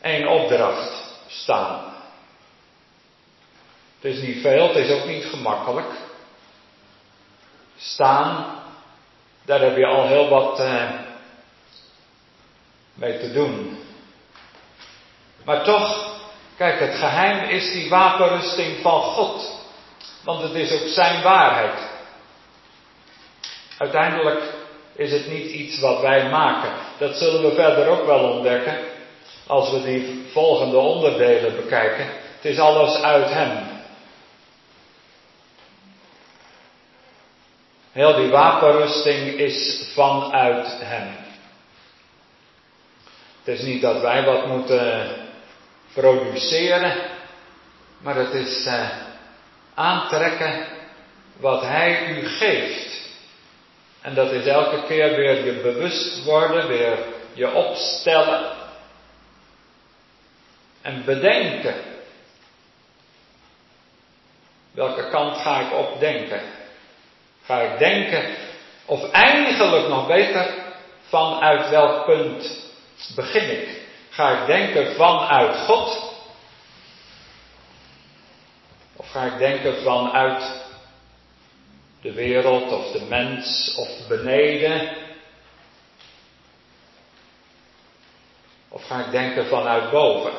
één opdracht staan. Het is niet veel, het is ook niet gemakkelijk. Staan, daar heb je al heel wat eh, mee te doen. Maar toch, kijk, het geheim is die wapenrusting van God. Want het is ook zijn waarheid. Uiteindelijk is het niet iets wat wij maken. Dat zullen we verder ook wel ontdekken als we die volgende onderdelen bekijken. Het is alles uit Hem. Heel die wapenrusting is vanuit Hem. Het is niet dat wij wat moeten produceren, maar het is eh, aantrekken wat Hij u geeft. En dat is elke keer weer je bewust worden, weer je opstellen en bedenken. Welke kant ga ik op denken? Ga ik denken, of eigenlijk nog beter, vanuit welk punt begin ik? Ga ik denken vanuit God? Of ga ik denken vanuit de wereld of de mens of beneden? Of ga ik denken vanuit boven?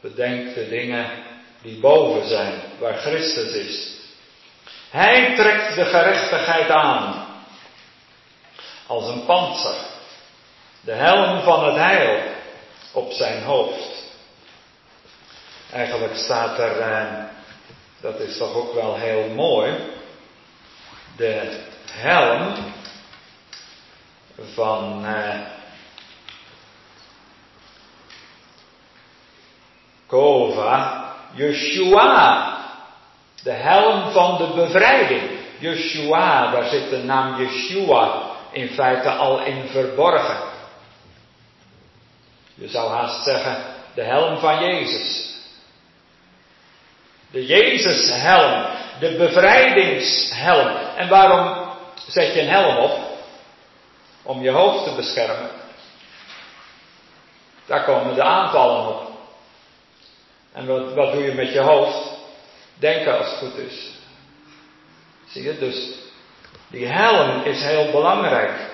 Bedenk de dingen die boven zijn, waar Christus is. Hij trekt de gerechtigheid aan als een panzer, de helm van het heil op zijn hoofd. Eigenlijk staat er, eh, dat is toch ook wel heel mooi, de helm van eh, Kova, Yeshua, de helm van de bevrijding. Yeshua, daar zit de naam Yeshua in feite al in verborgen. Je zou haast zeggen, de helm van Jezus. De Jezushelm, de bevrijdingshelm. En waarom zet je een helm op? Om je hoofd te beschermen. Daar komen de aanvallen op. En wat, doe je met je hoofd? Denken als het goed is. Zie je, dus die helm is heel belangrijk.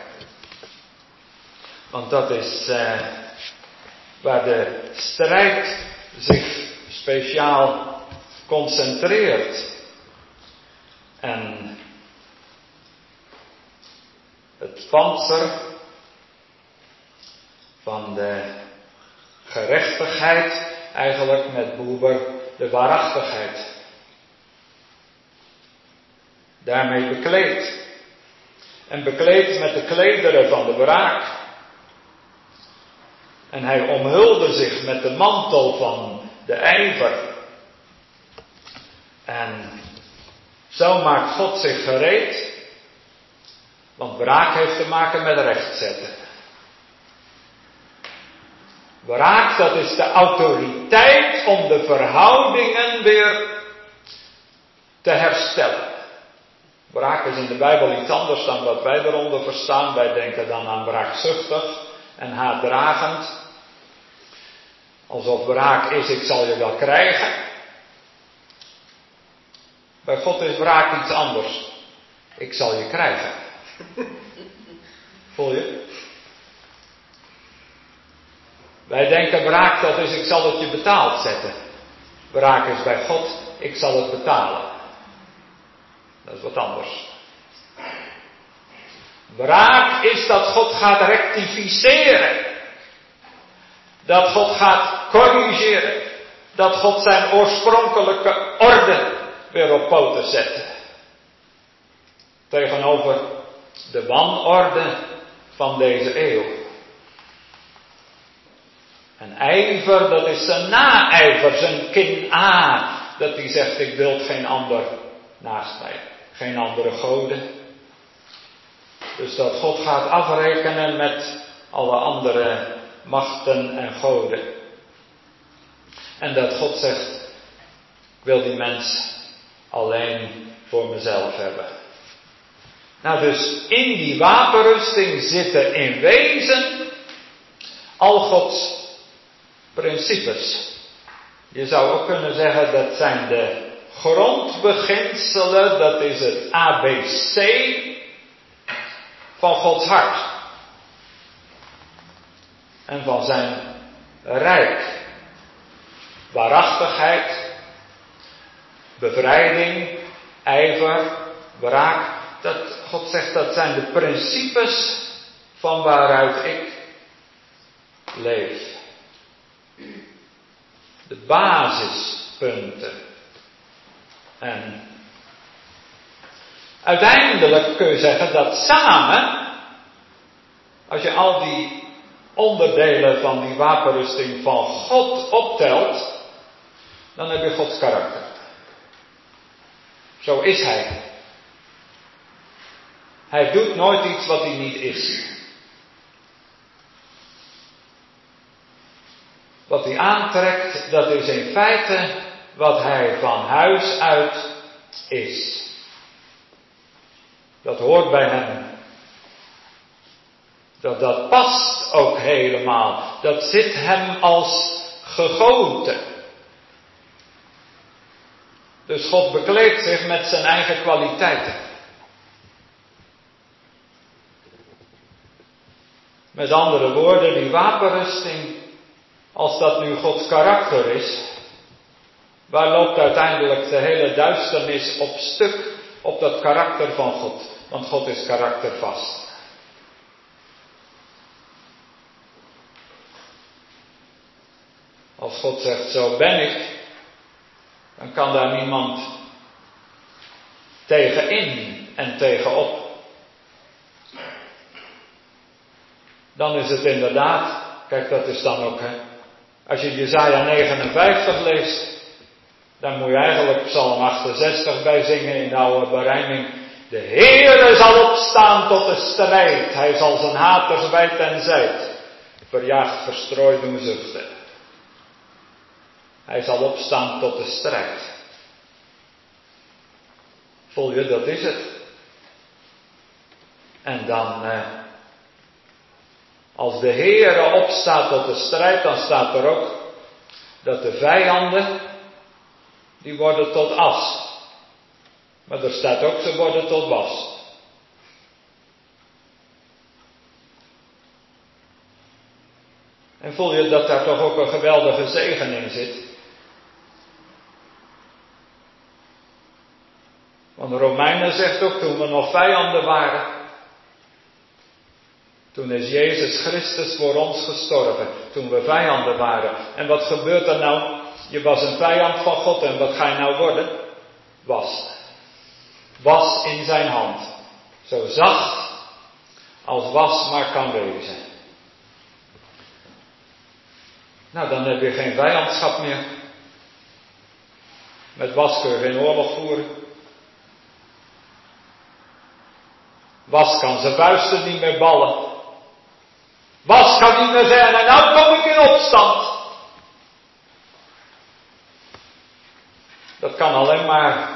Want dat is eh, waar de strijd zich speciaal concentreert. En het panzer van de gerechtigheid, eigenlijk met Boeber de waarachtigheid. Daarmee bekleed. En bekleed met de klederen van de wraak. En hij omhulde zich met de mantel van de ijver. En zo maakt God zich gereed. Want wraak heeft te maken met rechtzetten. Wraak, dat is de autoriteit om de verhoudingen weer te herstellen. Braak is in de Bijbel iets anders dan wat wij eronder verstaan. Wij denken dan aan braakzuchtig en haatdragend. Alsof braak is, ik zal je wel krijgen. Bij God is braak iets anders. Ik zal je krijgen. Voel je? Wij denken braak dat is ik zal het je betaald zetten. Braak is bij God, ik zal het betalen. Dat is wat anders. Braak is dat God gaat rectificeren. Dat God gaat corrigeren. Dat God zijn oorspronkelijke orde weer op poten zet. Tegenover de wanorde van deze eeuw. En ijver, dat is zijn naijver, zijn kin A. Dat hij zegt, ik wil geen ander naast mij. Geen andere goden. Dus dat God gaat afrekenen met alle andere machten en goden. En dat God zegt, ik wil die mens alleen voor mezelf hebben. Nou dus in die wapenrusting zitten in wezen al Gods principes. Je zou ook kunnen zeggen dat zijn de grondbeginselen, dat is het ABC van Gods hart. En van zijn rijk. Waarachtigheid, bevrijding, ijver, wraak. Dat, God zegt dat zijn de principes van waaruit ik leef. De basispunten. En uiteindelijk kun je zeggen dat samen, als je al die onderdelen van die wapenrusting van God optelt, dan heb je Gods karakter. Zo is Hij. Hij doet nooit iets wat hij niet is. Wat hij aantrekt, dat is in feite wat hij van huis uit is. Dat hoort bij hem. Dat, dat past ook helemaal. Dat zit hem als gegoten. Dus God bekleedt zich met zijn eigen kwaliteiten. Met andere woorden, die wapenrusting, als dat nu Gods karakter is, waar loopt uiteindelijk de hele duisternis op stuk op dat karakter van God? Want God is karaktervast. Als God zegt, zo ben ik, dan kan daar niemand tegenin en tegenop. Dan is het inderdaad, kijk dat is dan ook, hè, als je Jezaja 59 leest, dan moet je eigenlijk Psalm 68 bij zingen in de oude berijming. De Heere zal opstaan tot de strijd. Hij zal zijn haters wijd en zijd. Verjaagd, verstrooid doen zuchten. Hij zal opstaan tot de strijd. Voel je, dat is het. En dan, eh, als de Heere opstaat tot de strijd, dan staat er ook dat de vijanden, die worden tot as. Maar er staat ook, ze worden tot was. En voel je dat daar toch ook een geweldige zegen in zit? Want de Romeinen zegt ook toen we nog vijanden waren. Toen is Jezus Christus voor ons gestorven. Toen we vijanden waren. En wat gebeurt er nou? Je was een vijand van God en wat ga je nou worden? Was. Was in zijn hand. Zo zacht als was maar kan wezen. Nou, dan heb je geen vijandschap meer. Met was kun je geen oorlog voeren. Was kan zijn vuisten niet meer ballen. Was kan niet meer zeggen, en nou kom ik in opstand. Dat kan alleen maar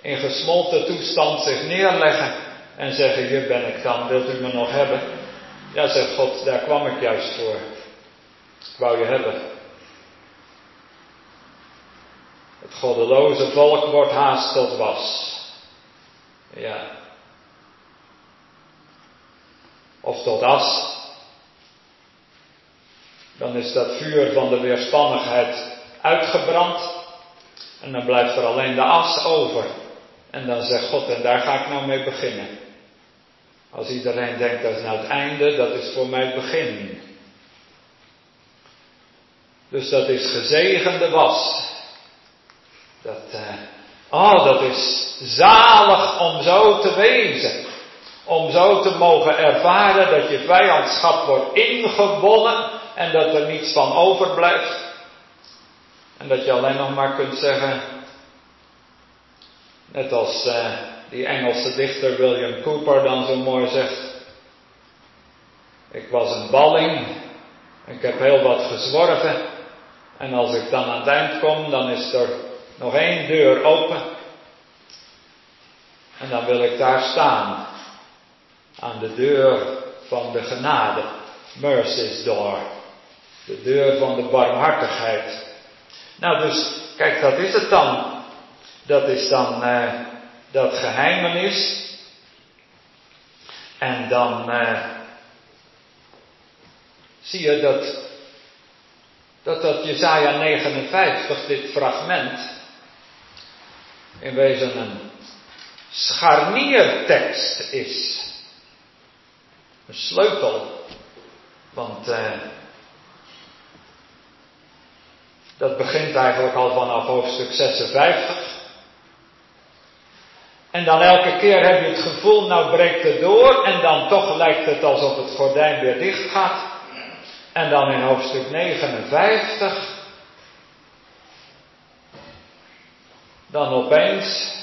in gesmolten toestand zich neerleggen en zeggen, hier ben ik dan, wilt u me nog hebben? Ja, zegt God, daar kwam ik juist voor. Ik wou je hebben. Het goddeloze volk wordt haast tot was. Ja. Of tot as. Dan is dat vuur van de weerspannigheid uitgebrand. En dan blijft er alleen de as over. En dan zegt God, en daar ga ik nou mee beginnen. Als iedereen denkt dat is nou het einde, dat is voor mij het begin. Dus dat is gezegende was. Dat, uh, oh, dat is zalig om zo te wezen. Om zo te mogen ervaren dat je vijandschap wordt ingewonnen en dat er niets van overblijft. En dat je alleen nog maar kunt zeggen, net als uh, die Engelse dichter William Cooper dan zo mooi zegt. Ik was een balling, ik heb heel wat gezworven. En als ik dan aan het eind kom, dan is er nog één deur open. En dan wil ik daar staan. Aan de deur van de genade. Mercy's door. De deur van de barmhartigheid. Nou, dus, kijk, dat is het dan. Dat is dan eh, dat geheimenis. En dan eh, zie je dat, dat dat Jezaja 59, dit fragment, in wezen een scharniertekst is. Een sleutel. Want eh, dat begint eigenlijk al vanaf hoofdstuk 56. En dan elke keer heb je het gevoel, nou breekt het door en dan toch lijkt het alsof het gordijn weer dicht gaat. En dan in hoofdstuk 59, dan opeens,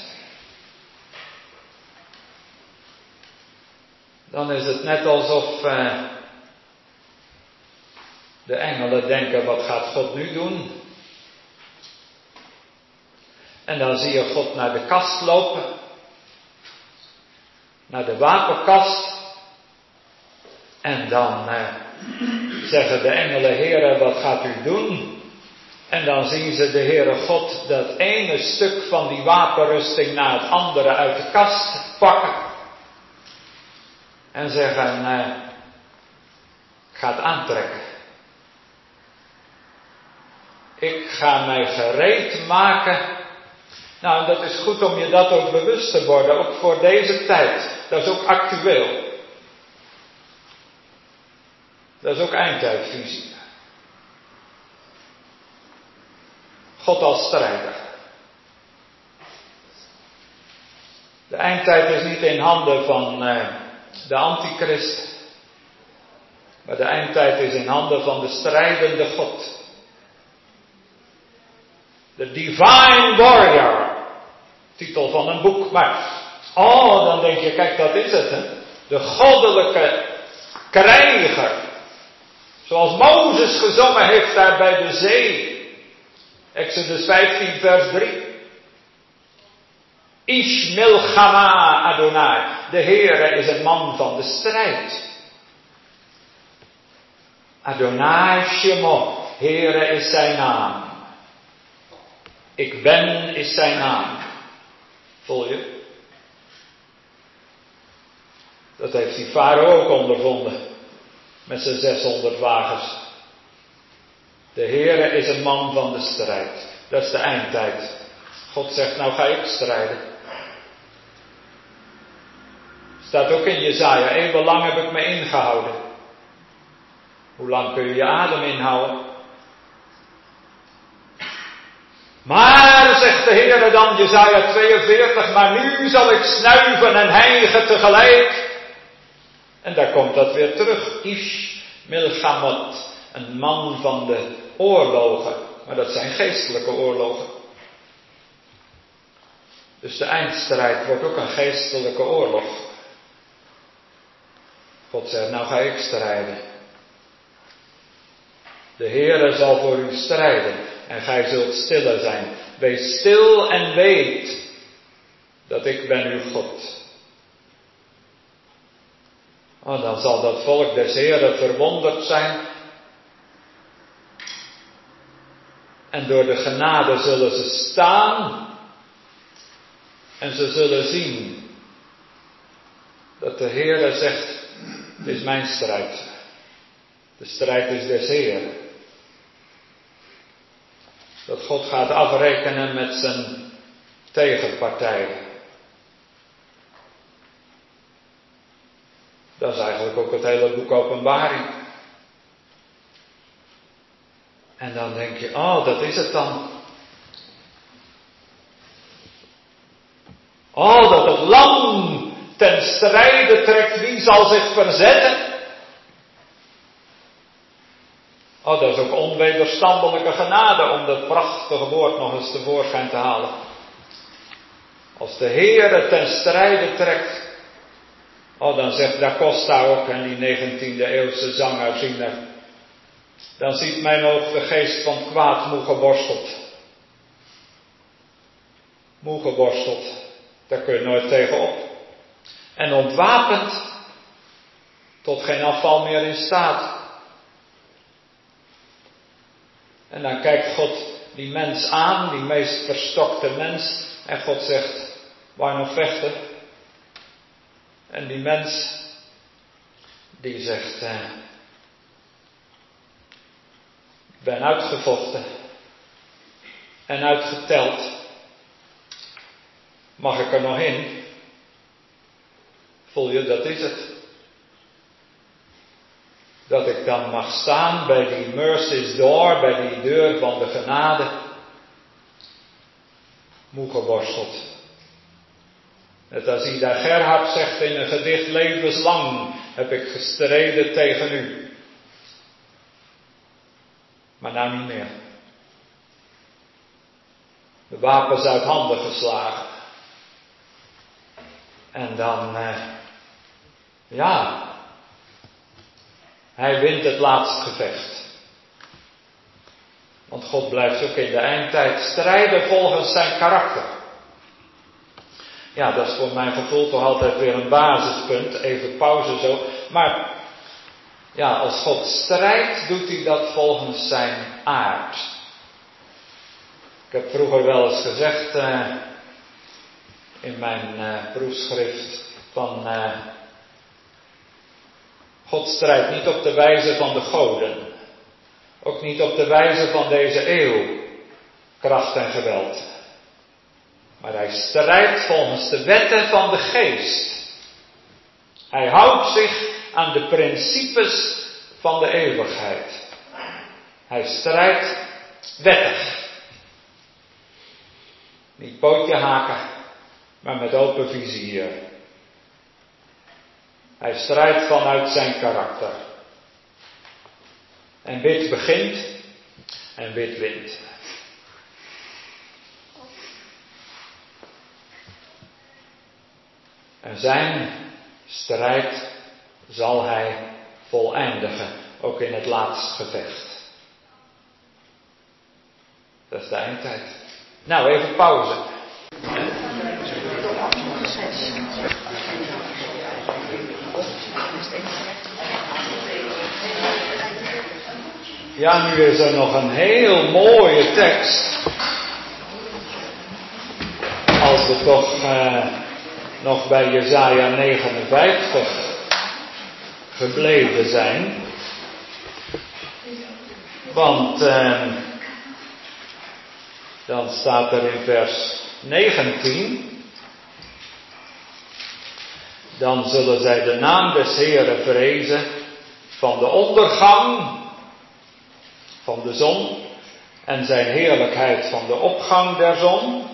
dan is het net alsof uh, de engelen denken, wat gaat God nu doen? En dan zie je God naar de kast lopen naar de wapenkast. En dan eh, zeggen de engelen, heren, wat gaat u doen? En dan zien ze de Heere God dat ene stuk van die wapenrusting na het andere uit de kast pakken. En zeggen, eh, ik ga het aantrekken. Ik ga mij gereed maken nou, dat is goed om je dat ook bewust te worden, ook voor deze tijd. Dat is ook actueel. Dat is ook eindtijdvisie. God als strijder. De eindtijd is niet in handen van uh, de antichrist, maar de eindtijd is in handen van de strijdende God. De divine warrior titel van een boek. Maar, oh, dan denk je, kijk, dat is het, hè. De goddelijke krijger. Zoals Mozes gezongen heeft daar bij de zee. Exodus 15, vers 3. Ishmil Chama Adonai. De Heere is een man van de strijd. Adonai Shemo. Heere is zijn naam. Ik ben is zijn naam. Voel je? Dat heeft die farao ook ondervonden. Met zijn 600 wagens. De Heere is een man van de strijd. Dat is de eindtijd. God zegt, nou ga ik strijden. Staat ook in Jezaja, even lang heb ik me ingehouden. Hoe lang kun je je adem inhouden? Maar, zegt de Heer dan, Jezaja 42, maar nu zal ik snuiven en hijgen tegelijk. En daar komt dat weer terug. Ish Milchamot, een man van de oorlogen. Maar dat zijn geestelijke oorlogen. Dus de eindstrijd wordt ook een geestelijke oorlog. God zegt, nou ga ik strijden. De Heere zal voor u strijden en gij zult stiller zijn. Wees stil en weet dat ik ben uw God. Oh, dan zal dat volk des Heren verwonderd zijn. En door de genade zullen ze staan. En ze zullen zien dat de Heere zegt, het is mijn strijd. De strijd is des Heren. Dat God gaat afrekenen met zijn tegenpartij. Dat is eigenlijk ook het hele boek Openbaring. En dan denk je, oh, dat is het dan. Oh, dat het lam ten strijde trekt, wie zal zich verzetten? Oh, dat is ook onwederstandelijke genade om dat prachtige woord nog eens tevoorschijn te halen. Als de Heer het ten strijde trekt, oh, dan zegt Da Costa ook, en die 19e eeuwse zangerziener, dan ziet mijn oog de geest van kwaad moe geworsteld. Moe geworsteld, daar kun je nooit tegenop. En ontwapend, tot geen afval meer in staat. En dan kijkt God die mens aan, die meest verstokte mens, en God zegt, waar nog vechten? En die mens, die zegt, eh, ik ben uitgevochten en uitgeteld. Mag ik er nog in? Voel je, dat is het dat ik dan mag staan bij die mercies door, bij die deur van de genade, moe geworsteld. Net als Ida Gerhard zegt in een gedicht, levenslang heb ik gestreden tegen u. Maar nou niet meer. De wapens uit handen geslagen. En dan, eh, ja, hij wint het laatste gevecht. Want God blijft ook in de eindtijd strijden volgens zijn karakter. Ja, dat is voor mijn gevoel toch altijd weer een basispunt. Even pauze zo. Maar ja, als God strijdt, doet hij dat volgens zijn aard. Ik heb vroeger wel eens gezegd uh, in mijn uh, proefschrift van uh, God strijdt niet op de wijze van de goden. Ook niet op de wijze van deze eeuw. Kracht en geweld. Maar hij strijdt volgens de wetten van de geest. Hij houdt zich aan de principes van de eeuwigheid. Hij strijdt wettig. Niet pootje haken, maar met open vizier. Hij strijdt vanuit zijn karakter. En wit begint en wit wint. En zijn strijd zal hij voleindigen, ook in het laatste gevecht. Dat is de eindtijd. Nou, even pauze. Ja, nu is er nog een heel mooie tekst. Als we toch eh, nog bij Jezaja 59 gebleven zijn. Want eh, dan staat er in vers 19. Dan zullen zij de naam des Heeren vrezen van de ondergang van de zon en zijn heerlijkheid van de opgang der zon.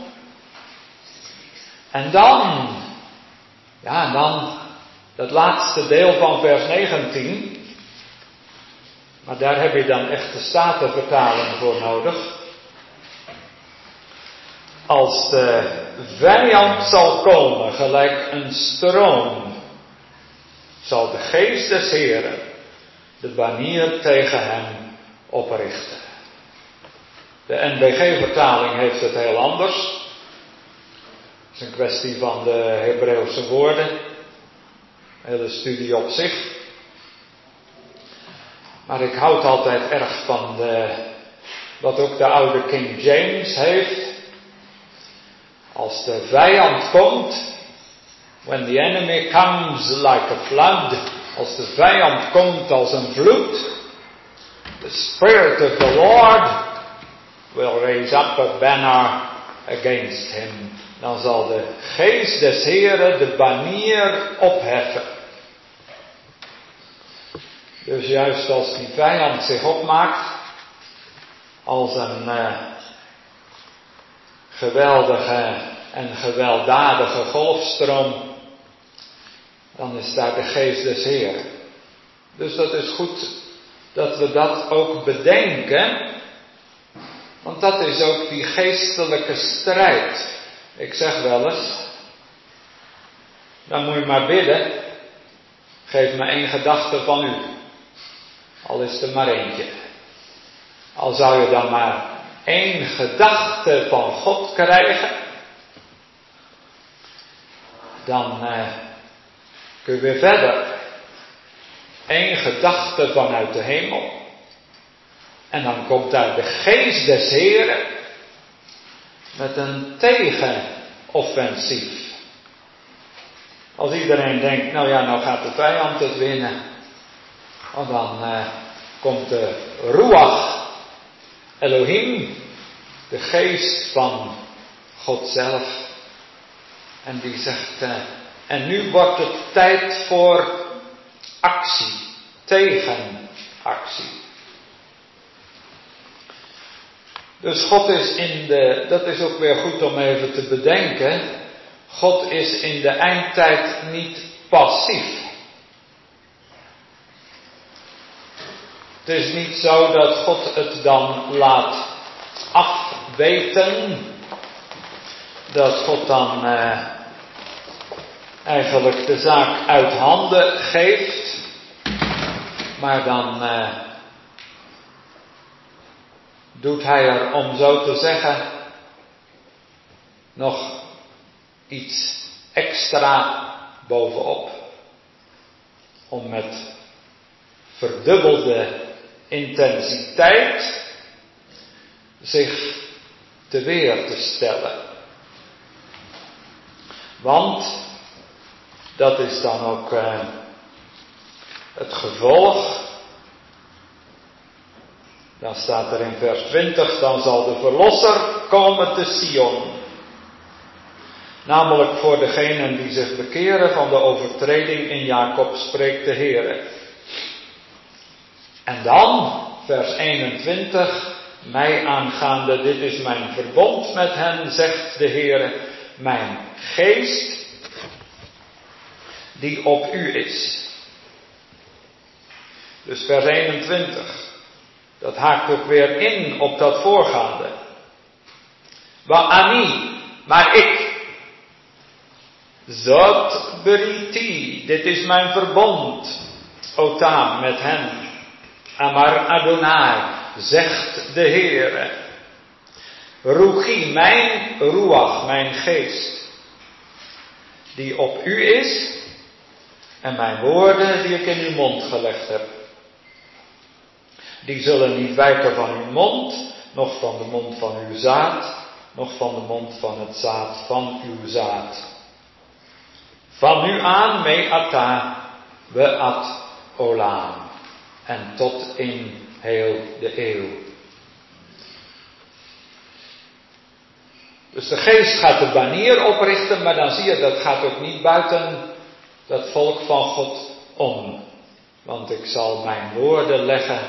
En dan, ja, dan dat laatste deel van vers 19. Maar daar heb je dan echt de statenvertaling voor nodig. Als de vijand zal komen, gelijk een stroom, zal de geest des Heren de banier tegen hem oprichten. De NBG-vertaling heeft het heel anders. is een kwestie van de Hebreeuwse woorden. Hele studie op zich. Maar ik houd altijd erg van de, wat ook de oude King James heeft. Als de vijand komt, when the enemy comes like a flood, als de vijand komt als een vloed, the Spirit of the Lord will raise up a banner against him. Dan zal de geest des Heren de banier opheffen. Dus juist als die vijand zich opmaakt als een uh, geweldige en gewelddadige golfstroom, dan is daar de geest des Heren. Dus dat is goed dat we dat ook bedenken, want dat is ook die geestelijke strijd. Ik zeg wel eens, dan moet je maar bidden, geef me één gedachte van u. Al is er maar eentje. Al zou je dan maar één gedachte van God krijgen, dan uh, kun je weer verder. Eén gedachte vanuit de hemel. En dan komt daar de geest des Heren met een tegenoffensief. Als iedereen denkt, nou ja, nou gaat de vijand het winnen. Want dan uh, komt de Ruach Elohim, de geest van God zelf. En die zegt, uh, en nu wordt het tijd voor actie, tegenactie. Dus God is in de, dat is ook weer goed om even te bedenken, God is in de eindtijd niet passief. Het is niet zo dat God het dan laat afweten, dat God dan eh, eigenlijk de zaak uit handen geeft, maar dan eh, doet hij er, om zo te zeggen, nog iets extra bovenop. Om met verdubbelde intensiteit zich te weer te stellen. Want dat is dan ook uh, het gevolg. Dan staat er in vers 20, dan zal de verlosser komen te Sion. Namelijk voor degenen die zich bekeren van de overtreding in Jacob spreekt de Heer. En dan, vers 21, mij aangaande, dit is mijn verbond met hen, zegt de Heer, mijn geest die op u is. Dus vers 21, dat haakt ook weer in op dat voorgaande. Ani, maar ik. Zot beriti, dit is mijn verbond. Otam met hen. Amar Adonai, zegt de Heere. Ruchi, mijn ruach, mijn geest, die op u is, en mijn woorden die ik in uw mond gelegd heb. Die zullen niet wijken van uw mond, noch van de mond van uw zaad, noch van de mond van het zaad van uw zaad. Van nu aan, me ata, we at en tot in heel de eeuw. Dus de geest gaat de banier oprichten, maar dan zie je dat gaat ook niet buiten dat volk van God om. Want ik zal mijn woorden leggen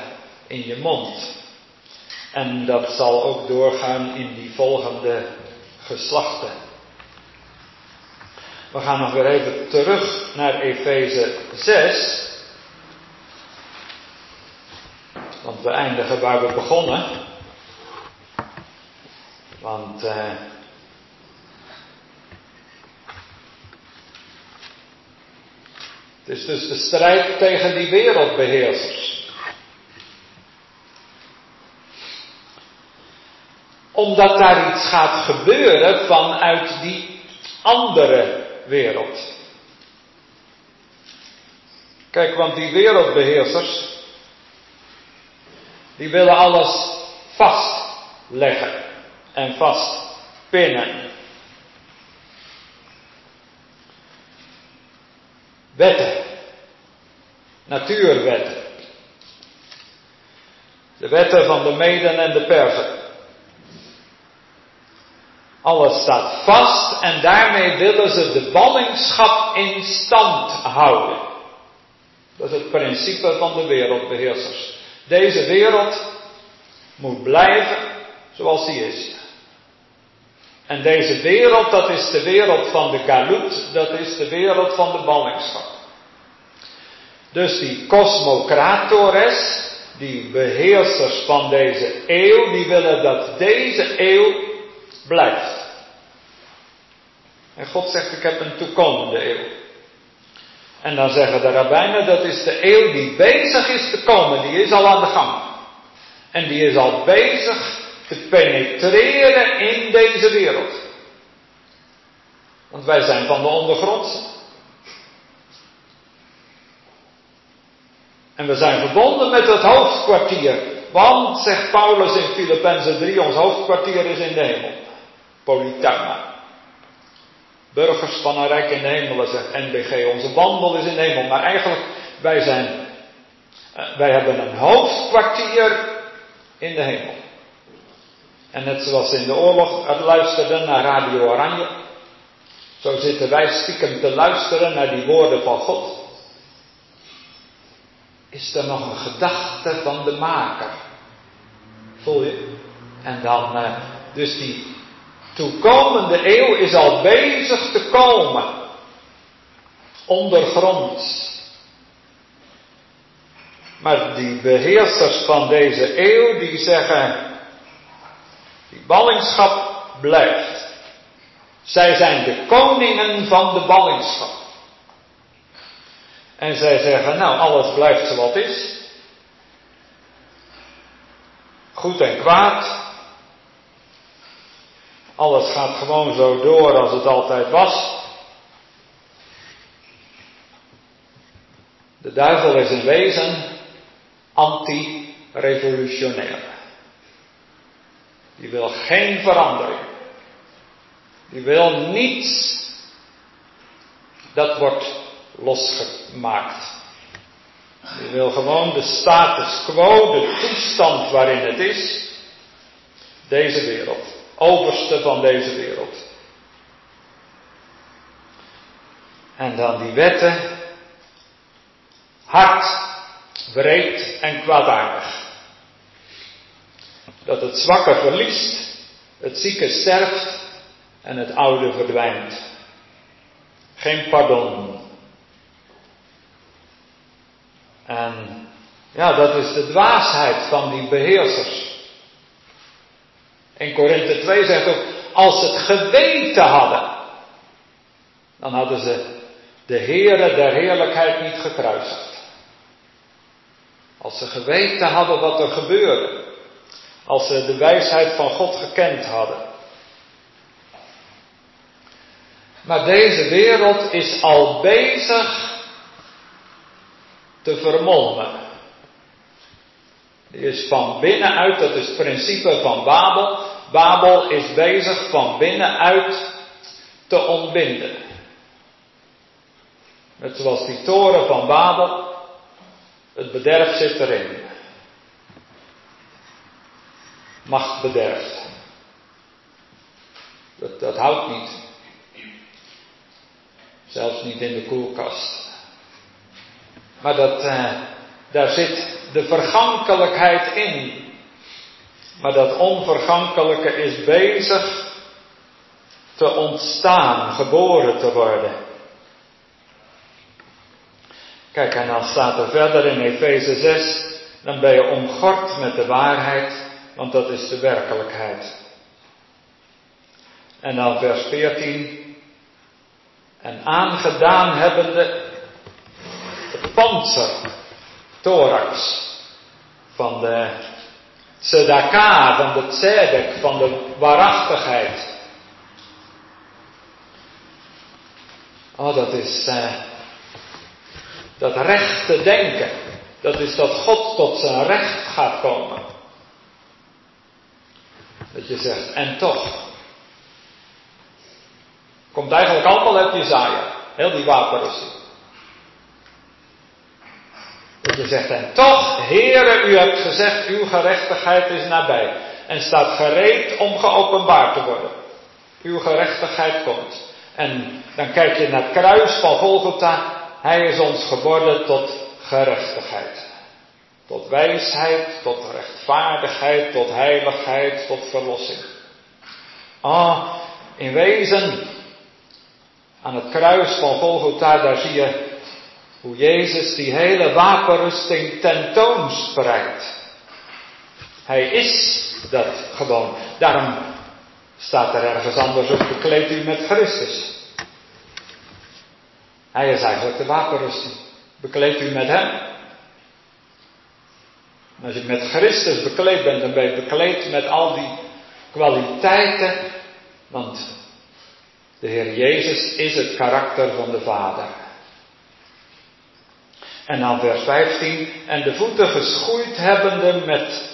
in je mond. En dat zal ook doorgaan in die volgende geslachten. We gaan nog weer even terug naar Efeze 6. Want we eindigen waar we begonnen. Want uh, het is dus de strijd tegen die wereldbeheersers. Omdat daar iets gaat gebeuren vanuit die andere wereld. Kijk, want die wereldbeheersers, die willen alles vastleggen en vastpinnen. Wetten, natuurwetten. De wetten van de Meden en de Persen. Alles staat vast en daarmee willen ze de ballingschap in stand houden. Dat is het principe van de wereldbeheersers. Deze wereld moet blijven zoals die is. En deze wereld, dat is de wereld van de galut, dat is de wereld van de ballingschap. Dus die cosmocratores, die beheersers van deze eeuw, die willen dat deze eeuw blijft. En God zegt, ik heb een toekomende eeuw. En dan zeggen de rabbijnen, dat is de eeuw die bezig is te komen, die is al aan de gang. En die is al bezig penetreren in deze wereld. Want wij zijn van de ondergrondse. En we zijn verbonden met het hoofdkwartier. Want, zegt Paulus in Filippenzen 3, ons hoofdkwartier is in de hemel. Polytama. Burgers van een rijk in de hemel, zegt NBG. Onze wandel is in de hemel. Maar eigenlijk, wij zijn, eh, wij hebben een hoofdkwartier in de hemel. En net zoals in de oorlog luisterden naar Radio Oranje, zo zitten wij stiekem te luisteren naar die woorden van God. Is er nog een gedachte van de maker? Voel je? En dan, uh, dus die toekomende eeuw is al bezig te komen. Ondergronds. Maar die beheersers van deze eeuw, die zeggen, die ballingschap blijft. Zij zijn de koningen van de ballingschap. En zij zeggen, nou, alles blijft zoals het is. Goed en kwaad. Alles gaat gewoon zo door als het altijd was. De duivel is een wezen anti-revolutionair. Die wil geen verandering. Die wil niets dat wordt losgemaakt. Die wil gewoon de status quo, de toestand waarin het is, deze wereld, overste van deze wereld. En dan die wetten, hard, breed en kwaadaardig. Dat het zwakke verliest, het zieke sterft en het oude verdwijnt. Geen pardon. En ja, dat is de dwaasheid van die beheersers. In Korinthe 2 zegt ook, als ze het geweten hadden, dan hadden ze de Heere der heerlijkheid niet gekruisigd. Als ze geweten hadden wat er gebeurde, als ze de wijsheid van God gekend hadden. Maar deze wereld is al bezig te vermolmen. Die is van binnenuit, dat is het principe van Babel. Babel is bezig van binnenuit te ontbinden. Net zoals die toren van Babel, het bederf zit erin macht bederft. Dat, dat houdt niet. Zelfs niet in de koelkast. Maar dat, eh, daar zit de vergankelijkheid in. Maar dat onvergankelijke is bezig te ontstaan, geboren te worden. Kijk, en dan staat er verder in Efeze 6, dan ben je omgord met de waarheid want dat is de werkelijkheid. En dan vers 14. En aangedaan hebbende het panzer, thorax, van de tzedaka, van de tzedek, van de waarachtigheid. Oh, dat is uh, dat rechte denken. Dat is dat God tot zijn recht gaat komen. Dat je zegt, en toch. Komt eigenlijk allemaal uit Jezaja. Heel die wapenrusting. Dat je zegt, en toch, heren, u hebt gezegd, uw gerechtigheid is nabij. En staat gereed om geopenbaard te worden. Uw gerechtigheid komt. En dan kijk je naar het kruis van Golgotha. Hij is ons geworden tot gerechtigheid. Tot wijsheid, tot rechtvaardigheid, tot heiligheid, tot verlossing. Ah, in wezen, aan het kruis van Golgotha, daar zie je hoe Jezus die hele wapenrusting tentoonspreidt. Hij is dat gewoon. Daarom staat er ergens anders op, bekleed u met Christus. Hij is eigenlijk de wapenrusting. Bekleed u met hem. Als je met Christus bekleed bent, dan ben je bekleed met al die kwaliteiten. Want de Heer Jezus is het karakter van de Vader. En dan vers 15. En de voeten geschoeid hebbende met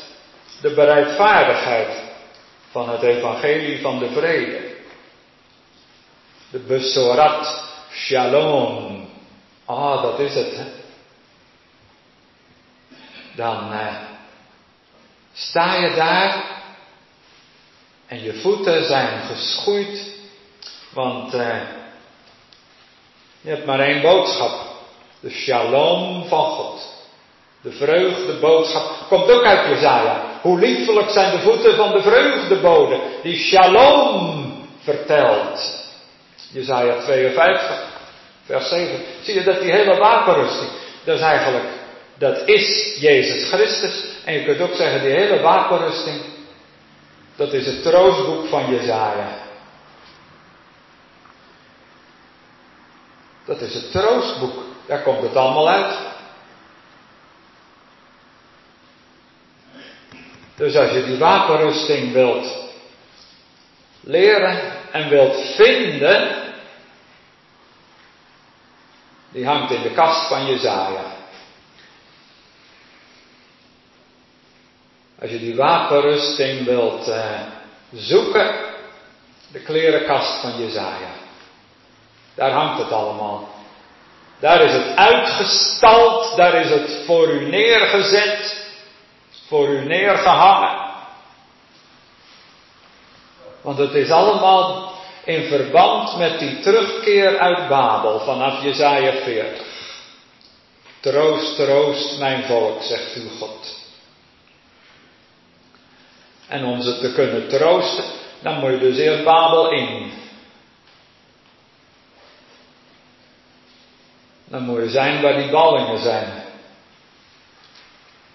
de bereidvaardigheid van het evangelie van de vrede. De besorat shalom. Ah, dat is het. Hè? Dan eh, sta je daar en je voeten zijn geschoeid, want eh, je hebt maar één boodschap. De shalom van God. De vreugdeboodschap komt ook uit Jezaja. Hoe liefelijk zijn de voeten van de vreugdebode die shalom vertelt. Jezaja 52, vers 7. Zie je dat die hele wapenrusting, dat is eigenlijk, dat is Jezus Christus. En je kunt ook zeggen, die hele wapenrusting, dat is het troostboek van Jezaja. Dat is het troostboek. Daar komt het allemaal uit. Dus als je die wapenrusting wilt leren en wilt vinden, die hangt in de kast van Jezaja. Als je die wapenrusting wilt uh, zoeken, de klerenkast van Jezaja. Daar hangt het allemaal. Daar is het uitgestald, daar is het voor u neergezet, voor u neergehangen. Want het is allemaal in verband met die terugkeer uit Babel vanaf Jezaja 40. Troost, troost mijn volk, zegt uw God. En om ze te kunnen troosten, dan moet je dus eerst Babel in. Dan moet je zijn waar die ballingen zijn.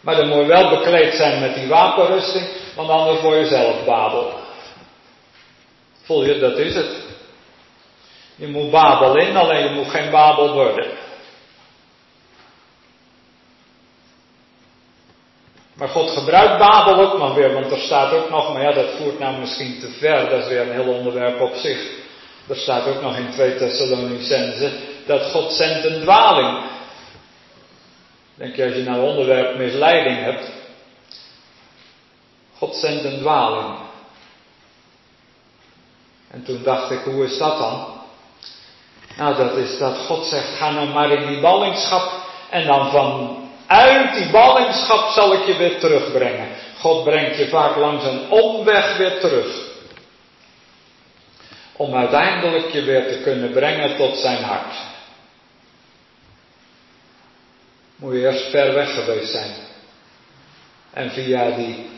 Maar dan moet je wel bekleed zijn met die wapenrusting, want anders word je zelf Babel. Voel je, dat is het. Je moet Babel in, alleen je moet geen Babel worden. Maar God gebruikt Babel ook nog weer, want er staat ook nog, maar ja, dat voert nou misschien te ver, dat is weer een heel onderwerp op zich. Er staat ook nog in 2 Thessalonicense dat God zendt een dwaling. Denk je als je nou onderwerp misleiding hebt. God zendt een dwaling. En toen dacht ik, hoe is dat dan? Nou, dat is dat God zegt, ga nou maar in die ballingschap en dan vanuit die ballingschap zal ik je weer terugbrengen. God brengt je vaak langs een omweg weer terug. Om uiteindelijk je weer te kunnen brengen tot zijn hart. Moet je eerst ver weg geweest zijn. En via die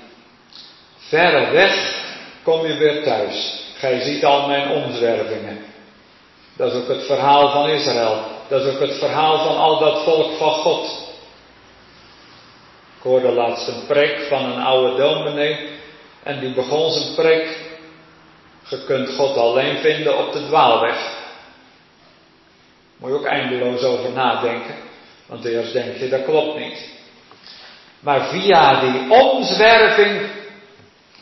verre weg kom je weer thuis. Gij ziet al mijn omzwervingen. Dat is ook het verhaal van Israël. Dat is ook het verhaal van al dat volk van God. Ik hoorde laatst een preek van een oude dominee. En die begon zijn preek. Je kunt God alleen vinden op de dwaalweg. Moet je ook eindeloos over nadenken. Want eerst denk je, dat klopt niet. Maar via die omzwerving,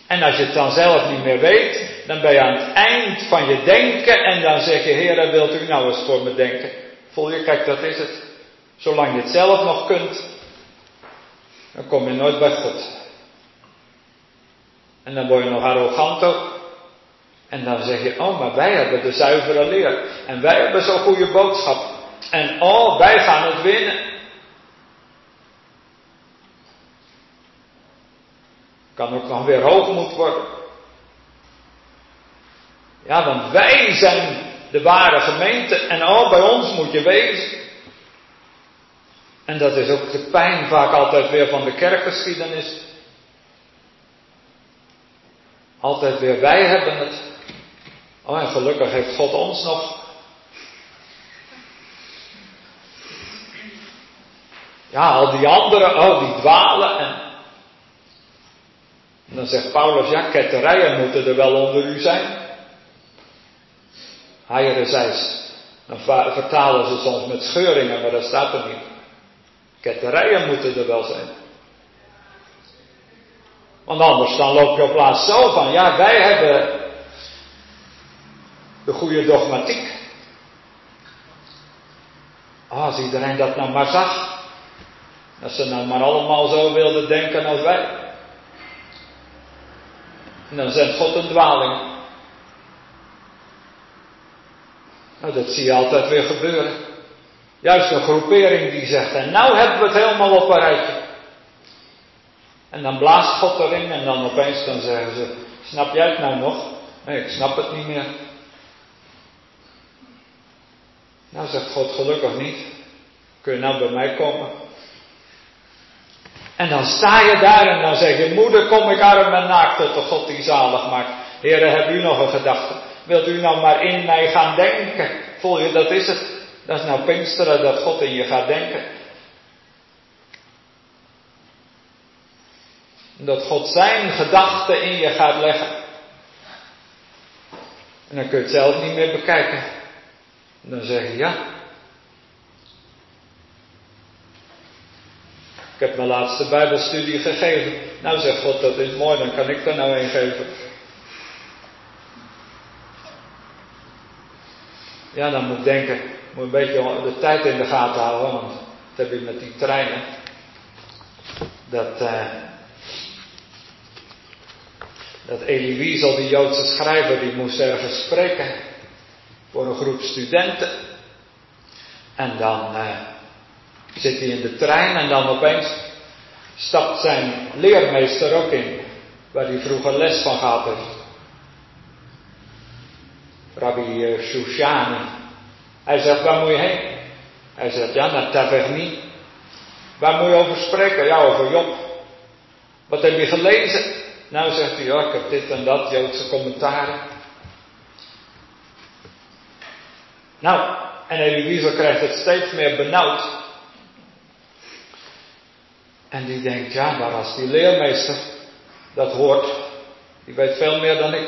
en als je het dan zelf niet meer weet, Dan ben je aan het eind van je denken en dan zeg je, Heer, wilt u nou eens voor me denken? Voel je, kijk, dat is het. Zolang je het zelf nog kunt, dan kom je nooit bij God. En dan word je nog arrogant ook. En dan zeg je, oh, maar wij hebben de zuivere leer. En wij hebben zo'n goede boodschap. En oh, wij gaan het winnen. Kan ook nog weer hoogmoed worden. Ja, want wij zijn de ware gemeente en oh, bij ons moet je wezen. En dat is ook de pijn vaak altijd weer van de kerkgeschiedenis. Altijd weer wij hebben het. Oh, en gelukkig heeft God ons nog. Ja, al die anderen, oh, die dwalen. En, dan zegt Paulus, ja, ketterijen moeten er wel onder u zijn. Haiere zijs. Dan vertalen ze soms met scheuringen, maar dat staat er niet. Ketterijen moeten er wel zijn. Want anders dan loop je op plaats zo van, ja, wij hebben de goede dogmatiek. Ah, als iedereen dat nou maar zag. Als ze nou maar allemaal zo wilden denken als wij. En dan zendt God een dwaling. Nou, dat zie je altijd weer gebeuren. Juist een groepering die zegt, en nou hebben we het helemaal op een rijtje. En dan blaast God erin en dan opeens dan zeggen ze, snap jij het nou nog? Nee, ik snap het niet meer. Nou zegt God gelukkig niet. Kun je nou bij mij komen? En dan sta je daar en dan zeg je, moeder kom ik arm en naakt tot de God die zalig maakt. Heren, heb u nog een gedachte? Wilt u nou maar in mij gaan denken? Voel je, dat is het. Dat is nou Pinksteren, dat God in je gaat denken. Dat God zijn gedachten in je gaat leggen. En dan kun je het zelf niet meer bekijken. En dan zeg je ja. Ik heb mijn laatste Bijbelstudie gegeven. Nou zegt God, dat is mooi, dan kan ik er nou een geven. Ja, dan moet ik denken, moet een beetje de tijd in de gaten houden, want dat heb ik met die treinen. Dat, uh, dat Elie Wiesel, die Joodse schrijver, die moest ergens spreken voor een groep studenten. En dan uh, zit hij in de trein en dan opeens stapt zijn leermeester ook in, waar hij vroeger les van gehad heeft. Rabbi Shushani. Hij zegt, waar moet je heen? Hij zegt, ja, naar Taverny. Waar moet je over spreken? Ja, over Job. Wat heb je gelezen? Nou, zegt hij, ja, ik heb dit en dat, Joodse commentaren. Nou, en Elie krijgt het steeds meer benauwd. En die denkt, ja, maar als die leermeester dat hoort, die weet veel meer dan ik.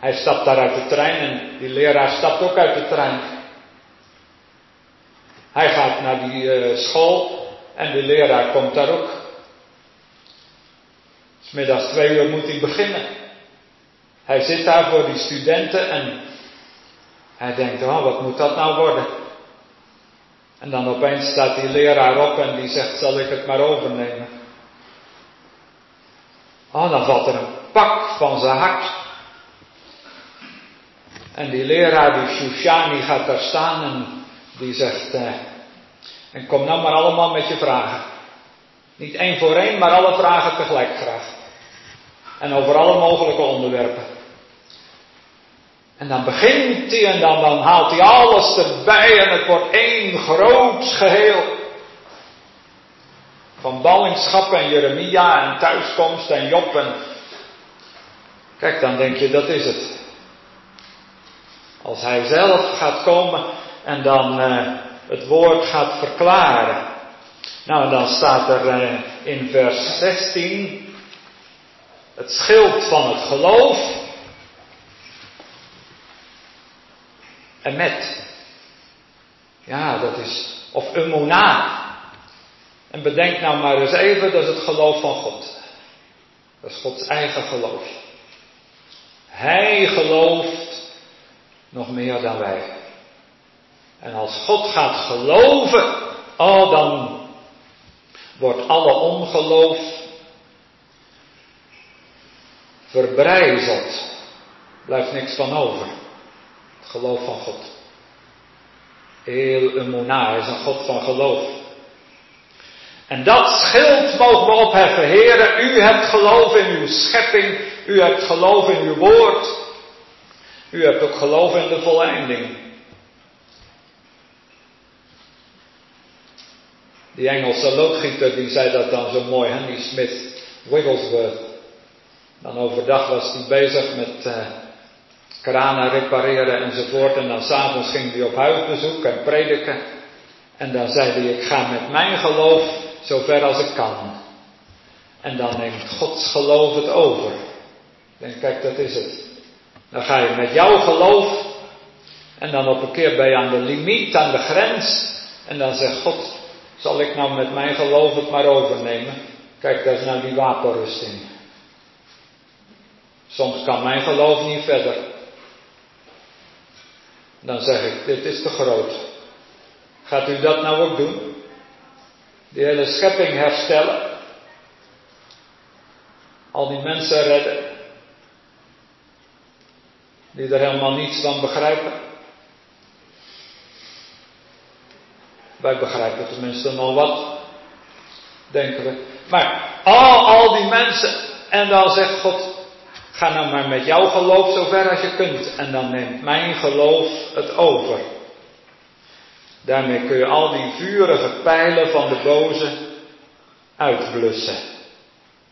Hij stapt daar uit de trein en die leraar stapt ook uit de trein. Hij gaat naar die uh, school en die leraar komt daar ook. Smiddags twee uur moet hij beginnen. Hij zit daar voor die studenten en hij denkt, oh, wat moet dat nou worden? En dan opeens staat die leraar op en die zegt, zal ik het maar overnemen? Oh, dan valt er een pak van zijn hart. En die leraar, die Shushani, gaat daar staan en die zegt, eh, en kom nou maar allemaal met je vragen. Niet één voor één, maar alle vragen tegelijk graag. En over alle mogelijke onderwerpen. En dan begint hij en dan, dan haalt hij alles erbij en het wordt één groot geheel. Van ballingschap en Jeremia en thuiskomst en Job en... Kijk, dan denk je, dat is het. Als hij zelf gaat komen en dan uh, het woord gaat verklaren. Nou, dan staat er uh, in vers 16 het schild van het geloof. En met. Ja, dat is. Of emona. En bedenk nou maar eens even, dat is het geloof van God. Dat is Gods eigen geloof. Hij gelooft nog meer dan wij. En als God gaat geloven, oh dan wordt alle ongeloof verbrijzeld. Blijft niks van over. Het geloof van God. Heel Emunah is een God van geloof. En dat schild mogen we opheffen. Heren, u hebt geloof in uw schepping. U hebt geloof in uw woord. U hebt ook geloof in de volleinding. Die Engelse loodgieter die zei dat dan zo mooi, Henry Smith Wigglesworth. Dan overdag was hij bezig met uh, kranen repareren enzovoort. En dan s'avonds ging hij op huisbezoek en prediken. En dan zei hij, ik ga met mijn geloof zo ver als ik kan. En dan neemt Gods geloof het over. Ik denk, kijk, dat is het. Dan ga je met jouw geloof. En dan op een keer ben je aan de limiet, aan de grens. En dan zegt God, zal ik nou met mijn geloof het maar overnemen? Kijk, dat is nou die wapenrusting. Soms kan mijn geloof niet verder. Dan zeg ik, dit is te groot. Gaat u dat nou ook doen? Die hele schepping herstellen? Al die mensen redden? Die er helemaal niets van begrijpen? Wij begrijpen tenminste nog wat, denken we. Maar al, al die mensen, en dan zegt God, Ga nou maar met jouw geloof zo ver als je kunt. En dan neemt mijn geloof het over. Daarmee kun je al die vurige pijlen van de boze uitblussen.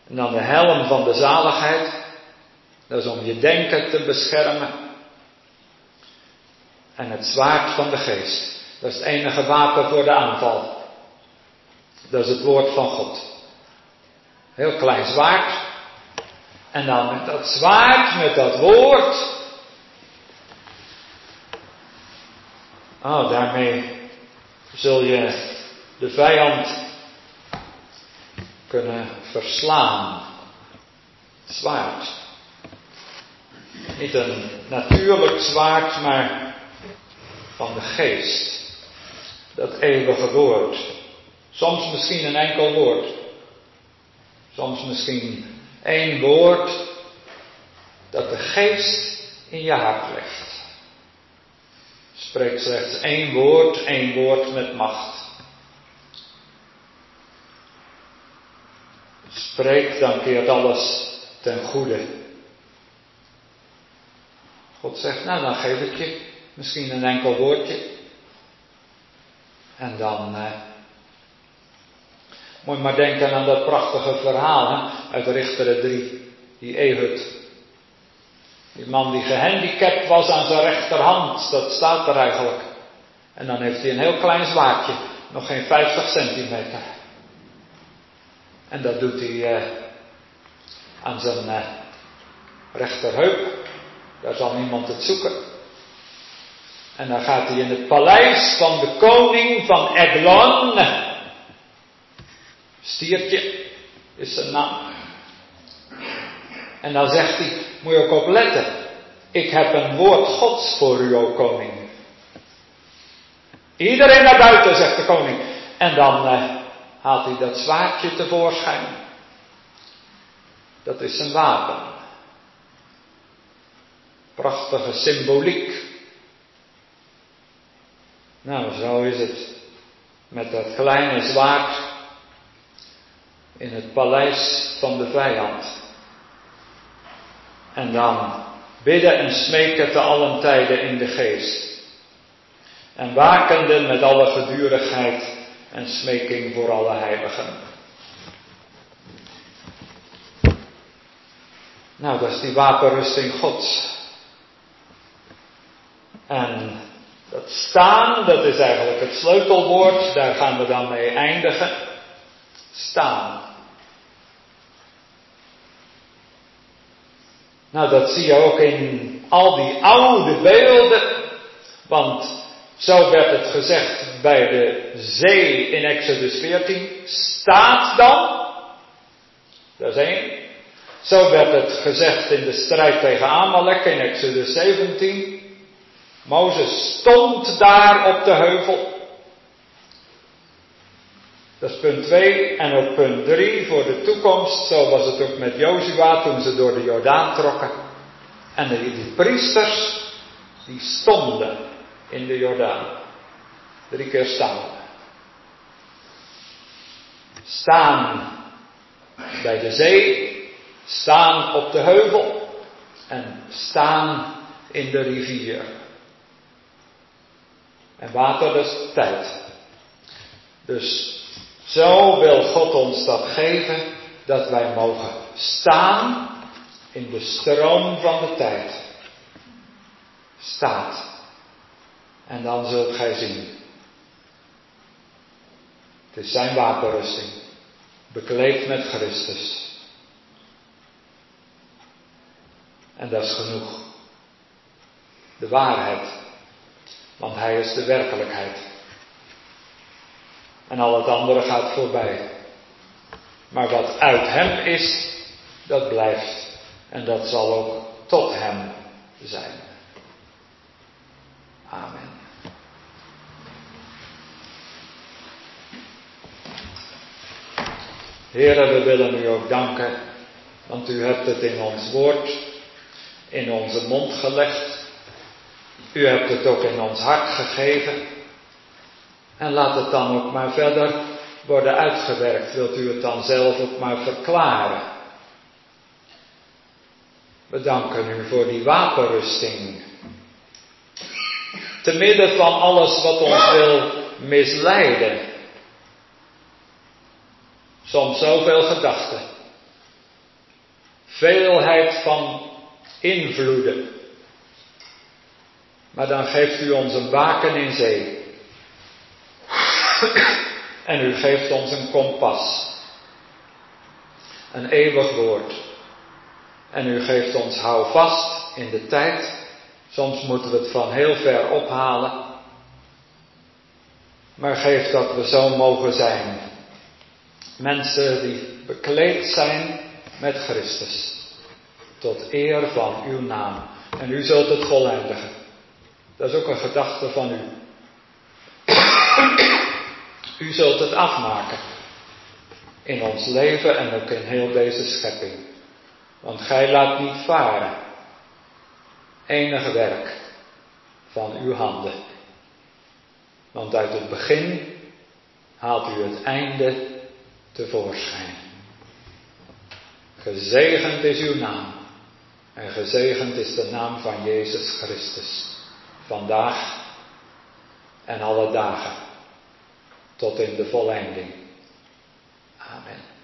En dan de helm van de zaligheid. Dat is om je denken te beschermen. En het zwaard van de geest. Dat is het enige wapen voor de aanval. Dat is het woord van God. Heel klein zwaard. En dan met dat zwaard, met dat woord. Oh, daarmee zul je de vijand kunnen verslaan. Zwaard. Niet een natuurlijk zwaard, maar van de geest. Dat eeuwige woord. Soms misschien een enkel woord. Soms misschien Eén woord dat de geest in je hart legt. Spreek slechts één woord, één woord met macht. Spreek, dan keert alles ten goede. God zegt, nou dan geef ik je misschien een enkel woordje. En dan eh, moet je maar denken aan dat prachtige verhaal hè, uit Richteren 3. Die Ehud. Die man die gehandicapt was aan zijn rechterhand. Dat staat er eigenlijk. En dan heeft hij een heel klein zwaardje. Nog geen 50 centimeter. En dat doet hij eh, aan zijn eh, rechterheup. Daar zal niemand het zoeken. En dan gaat hij in het paleis van de koning van Eglon. Stiertje is zijn naam. En dan zegt hij, moet je ook opletten. Ik heb een woord gods voor u, o koning. Iedereen naar buiten, zegt de koning. En dan eh, haalt hij dat zwaardje tevoorschijn. Dat is zijn wapen. Prachtige symboliek. Nou, zo is het met dat kleine zwaard in het paleis van de vijand. En dan bidden en smeken te allen tijden in de geest. En wakende met alle gedurigheid en smeking voor alle heiligen. Nou, dat is die wapenrusting Gods. En dat staan, dat is eigenlijk het sleutelwoord, daar gaan we dan mee eindigen. Staan. Nou, dat zie je ook in al die oude beelden. Want zo werd het gezegd bij de zee in Exodus 14. Staat dan. Dat is één. Zo werd het gezegd in de strijd tegen Amalek in Exodus 17. Mozes stond daar op de heuvel. Dat is punt 2. En op punt 3 voor de toekomst, zo was het ook met Jozua toen ze door de Jordaan trokken. En die priesters, die stonden in de Jordaan. Drie keer staan. Staan bij de zee, staan op de heuvel en staan in de rivier. En water is tijd. Dus zo wil God ons dat geven, dat wij mogen staan in de stroom van de tijd. Staat. En dan zult gij zien. Het is zijn wapenrusting, bekleed met Christus. En dat is genoeg. De waarheid, want hij is de werkelijkheid. En al het andere gaat voorbij. Maar wat uit hem is, dat blijft. En dat zal ook tot hem zijn. Amen. Heren, we willen u ook danken, want u hebt het in ons woord, in onze mond gelegd. U hebt het ook in ons hart gegeven. En laat het dan ook maar verder worden uitgewerkt. Wilt u het dan zelf ook maar verklaren? We danken u voor die wapenrusting. Te midden van alles wat ons wil misleiden. Soms zoveel gedachten. Veelheid van invloeden. Maar dan geeft u ons een baken in zee. En u geeft ons een kompas. Een eeuwig woord. En u geeft ons houvast in de tijd. Soms moeten we het van heel ver ophalen. Maar geef dat we zo mogen zijn. Mensen die bekleed zijn met Christus. Tot eer van uw naam. En u zult het voleindigen. Dat is ook een gedachte van u. U zult het afmaken. In ons leven en ook in heel deze schepping. Want gij laat niet varen. Enig werk van uw handen. Want uit het begin haalt u het einde tevoorschijn. Gezegend is uw naam. En gezegend is de naam van Jezus Christus vandaag en alle dagen, tot in de volleinding. Amen.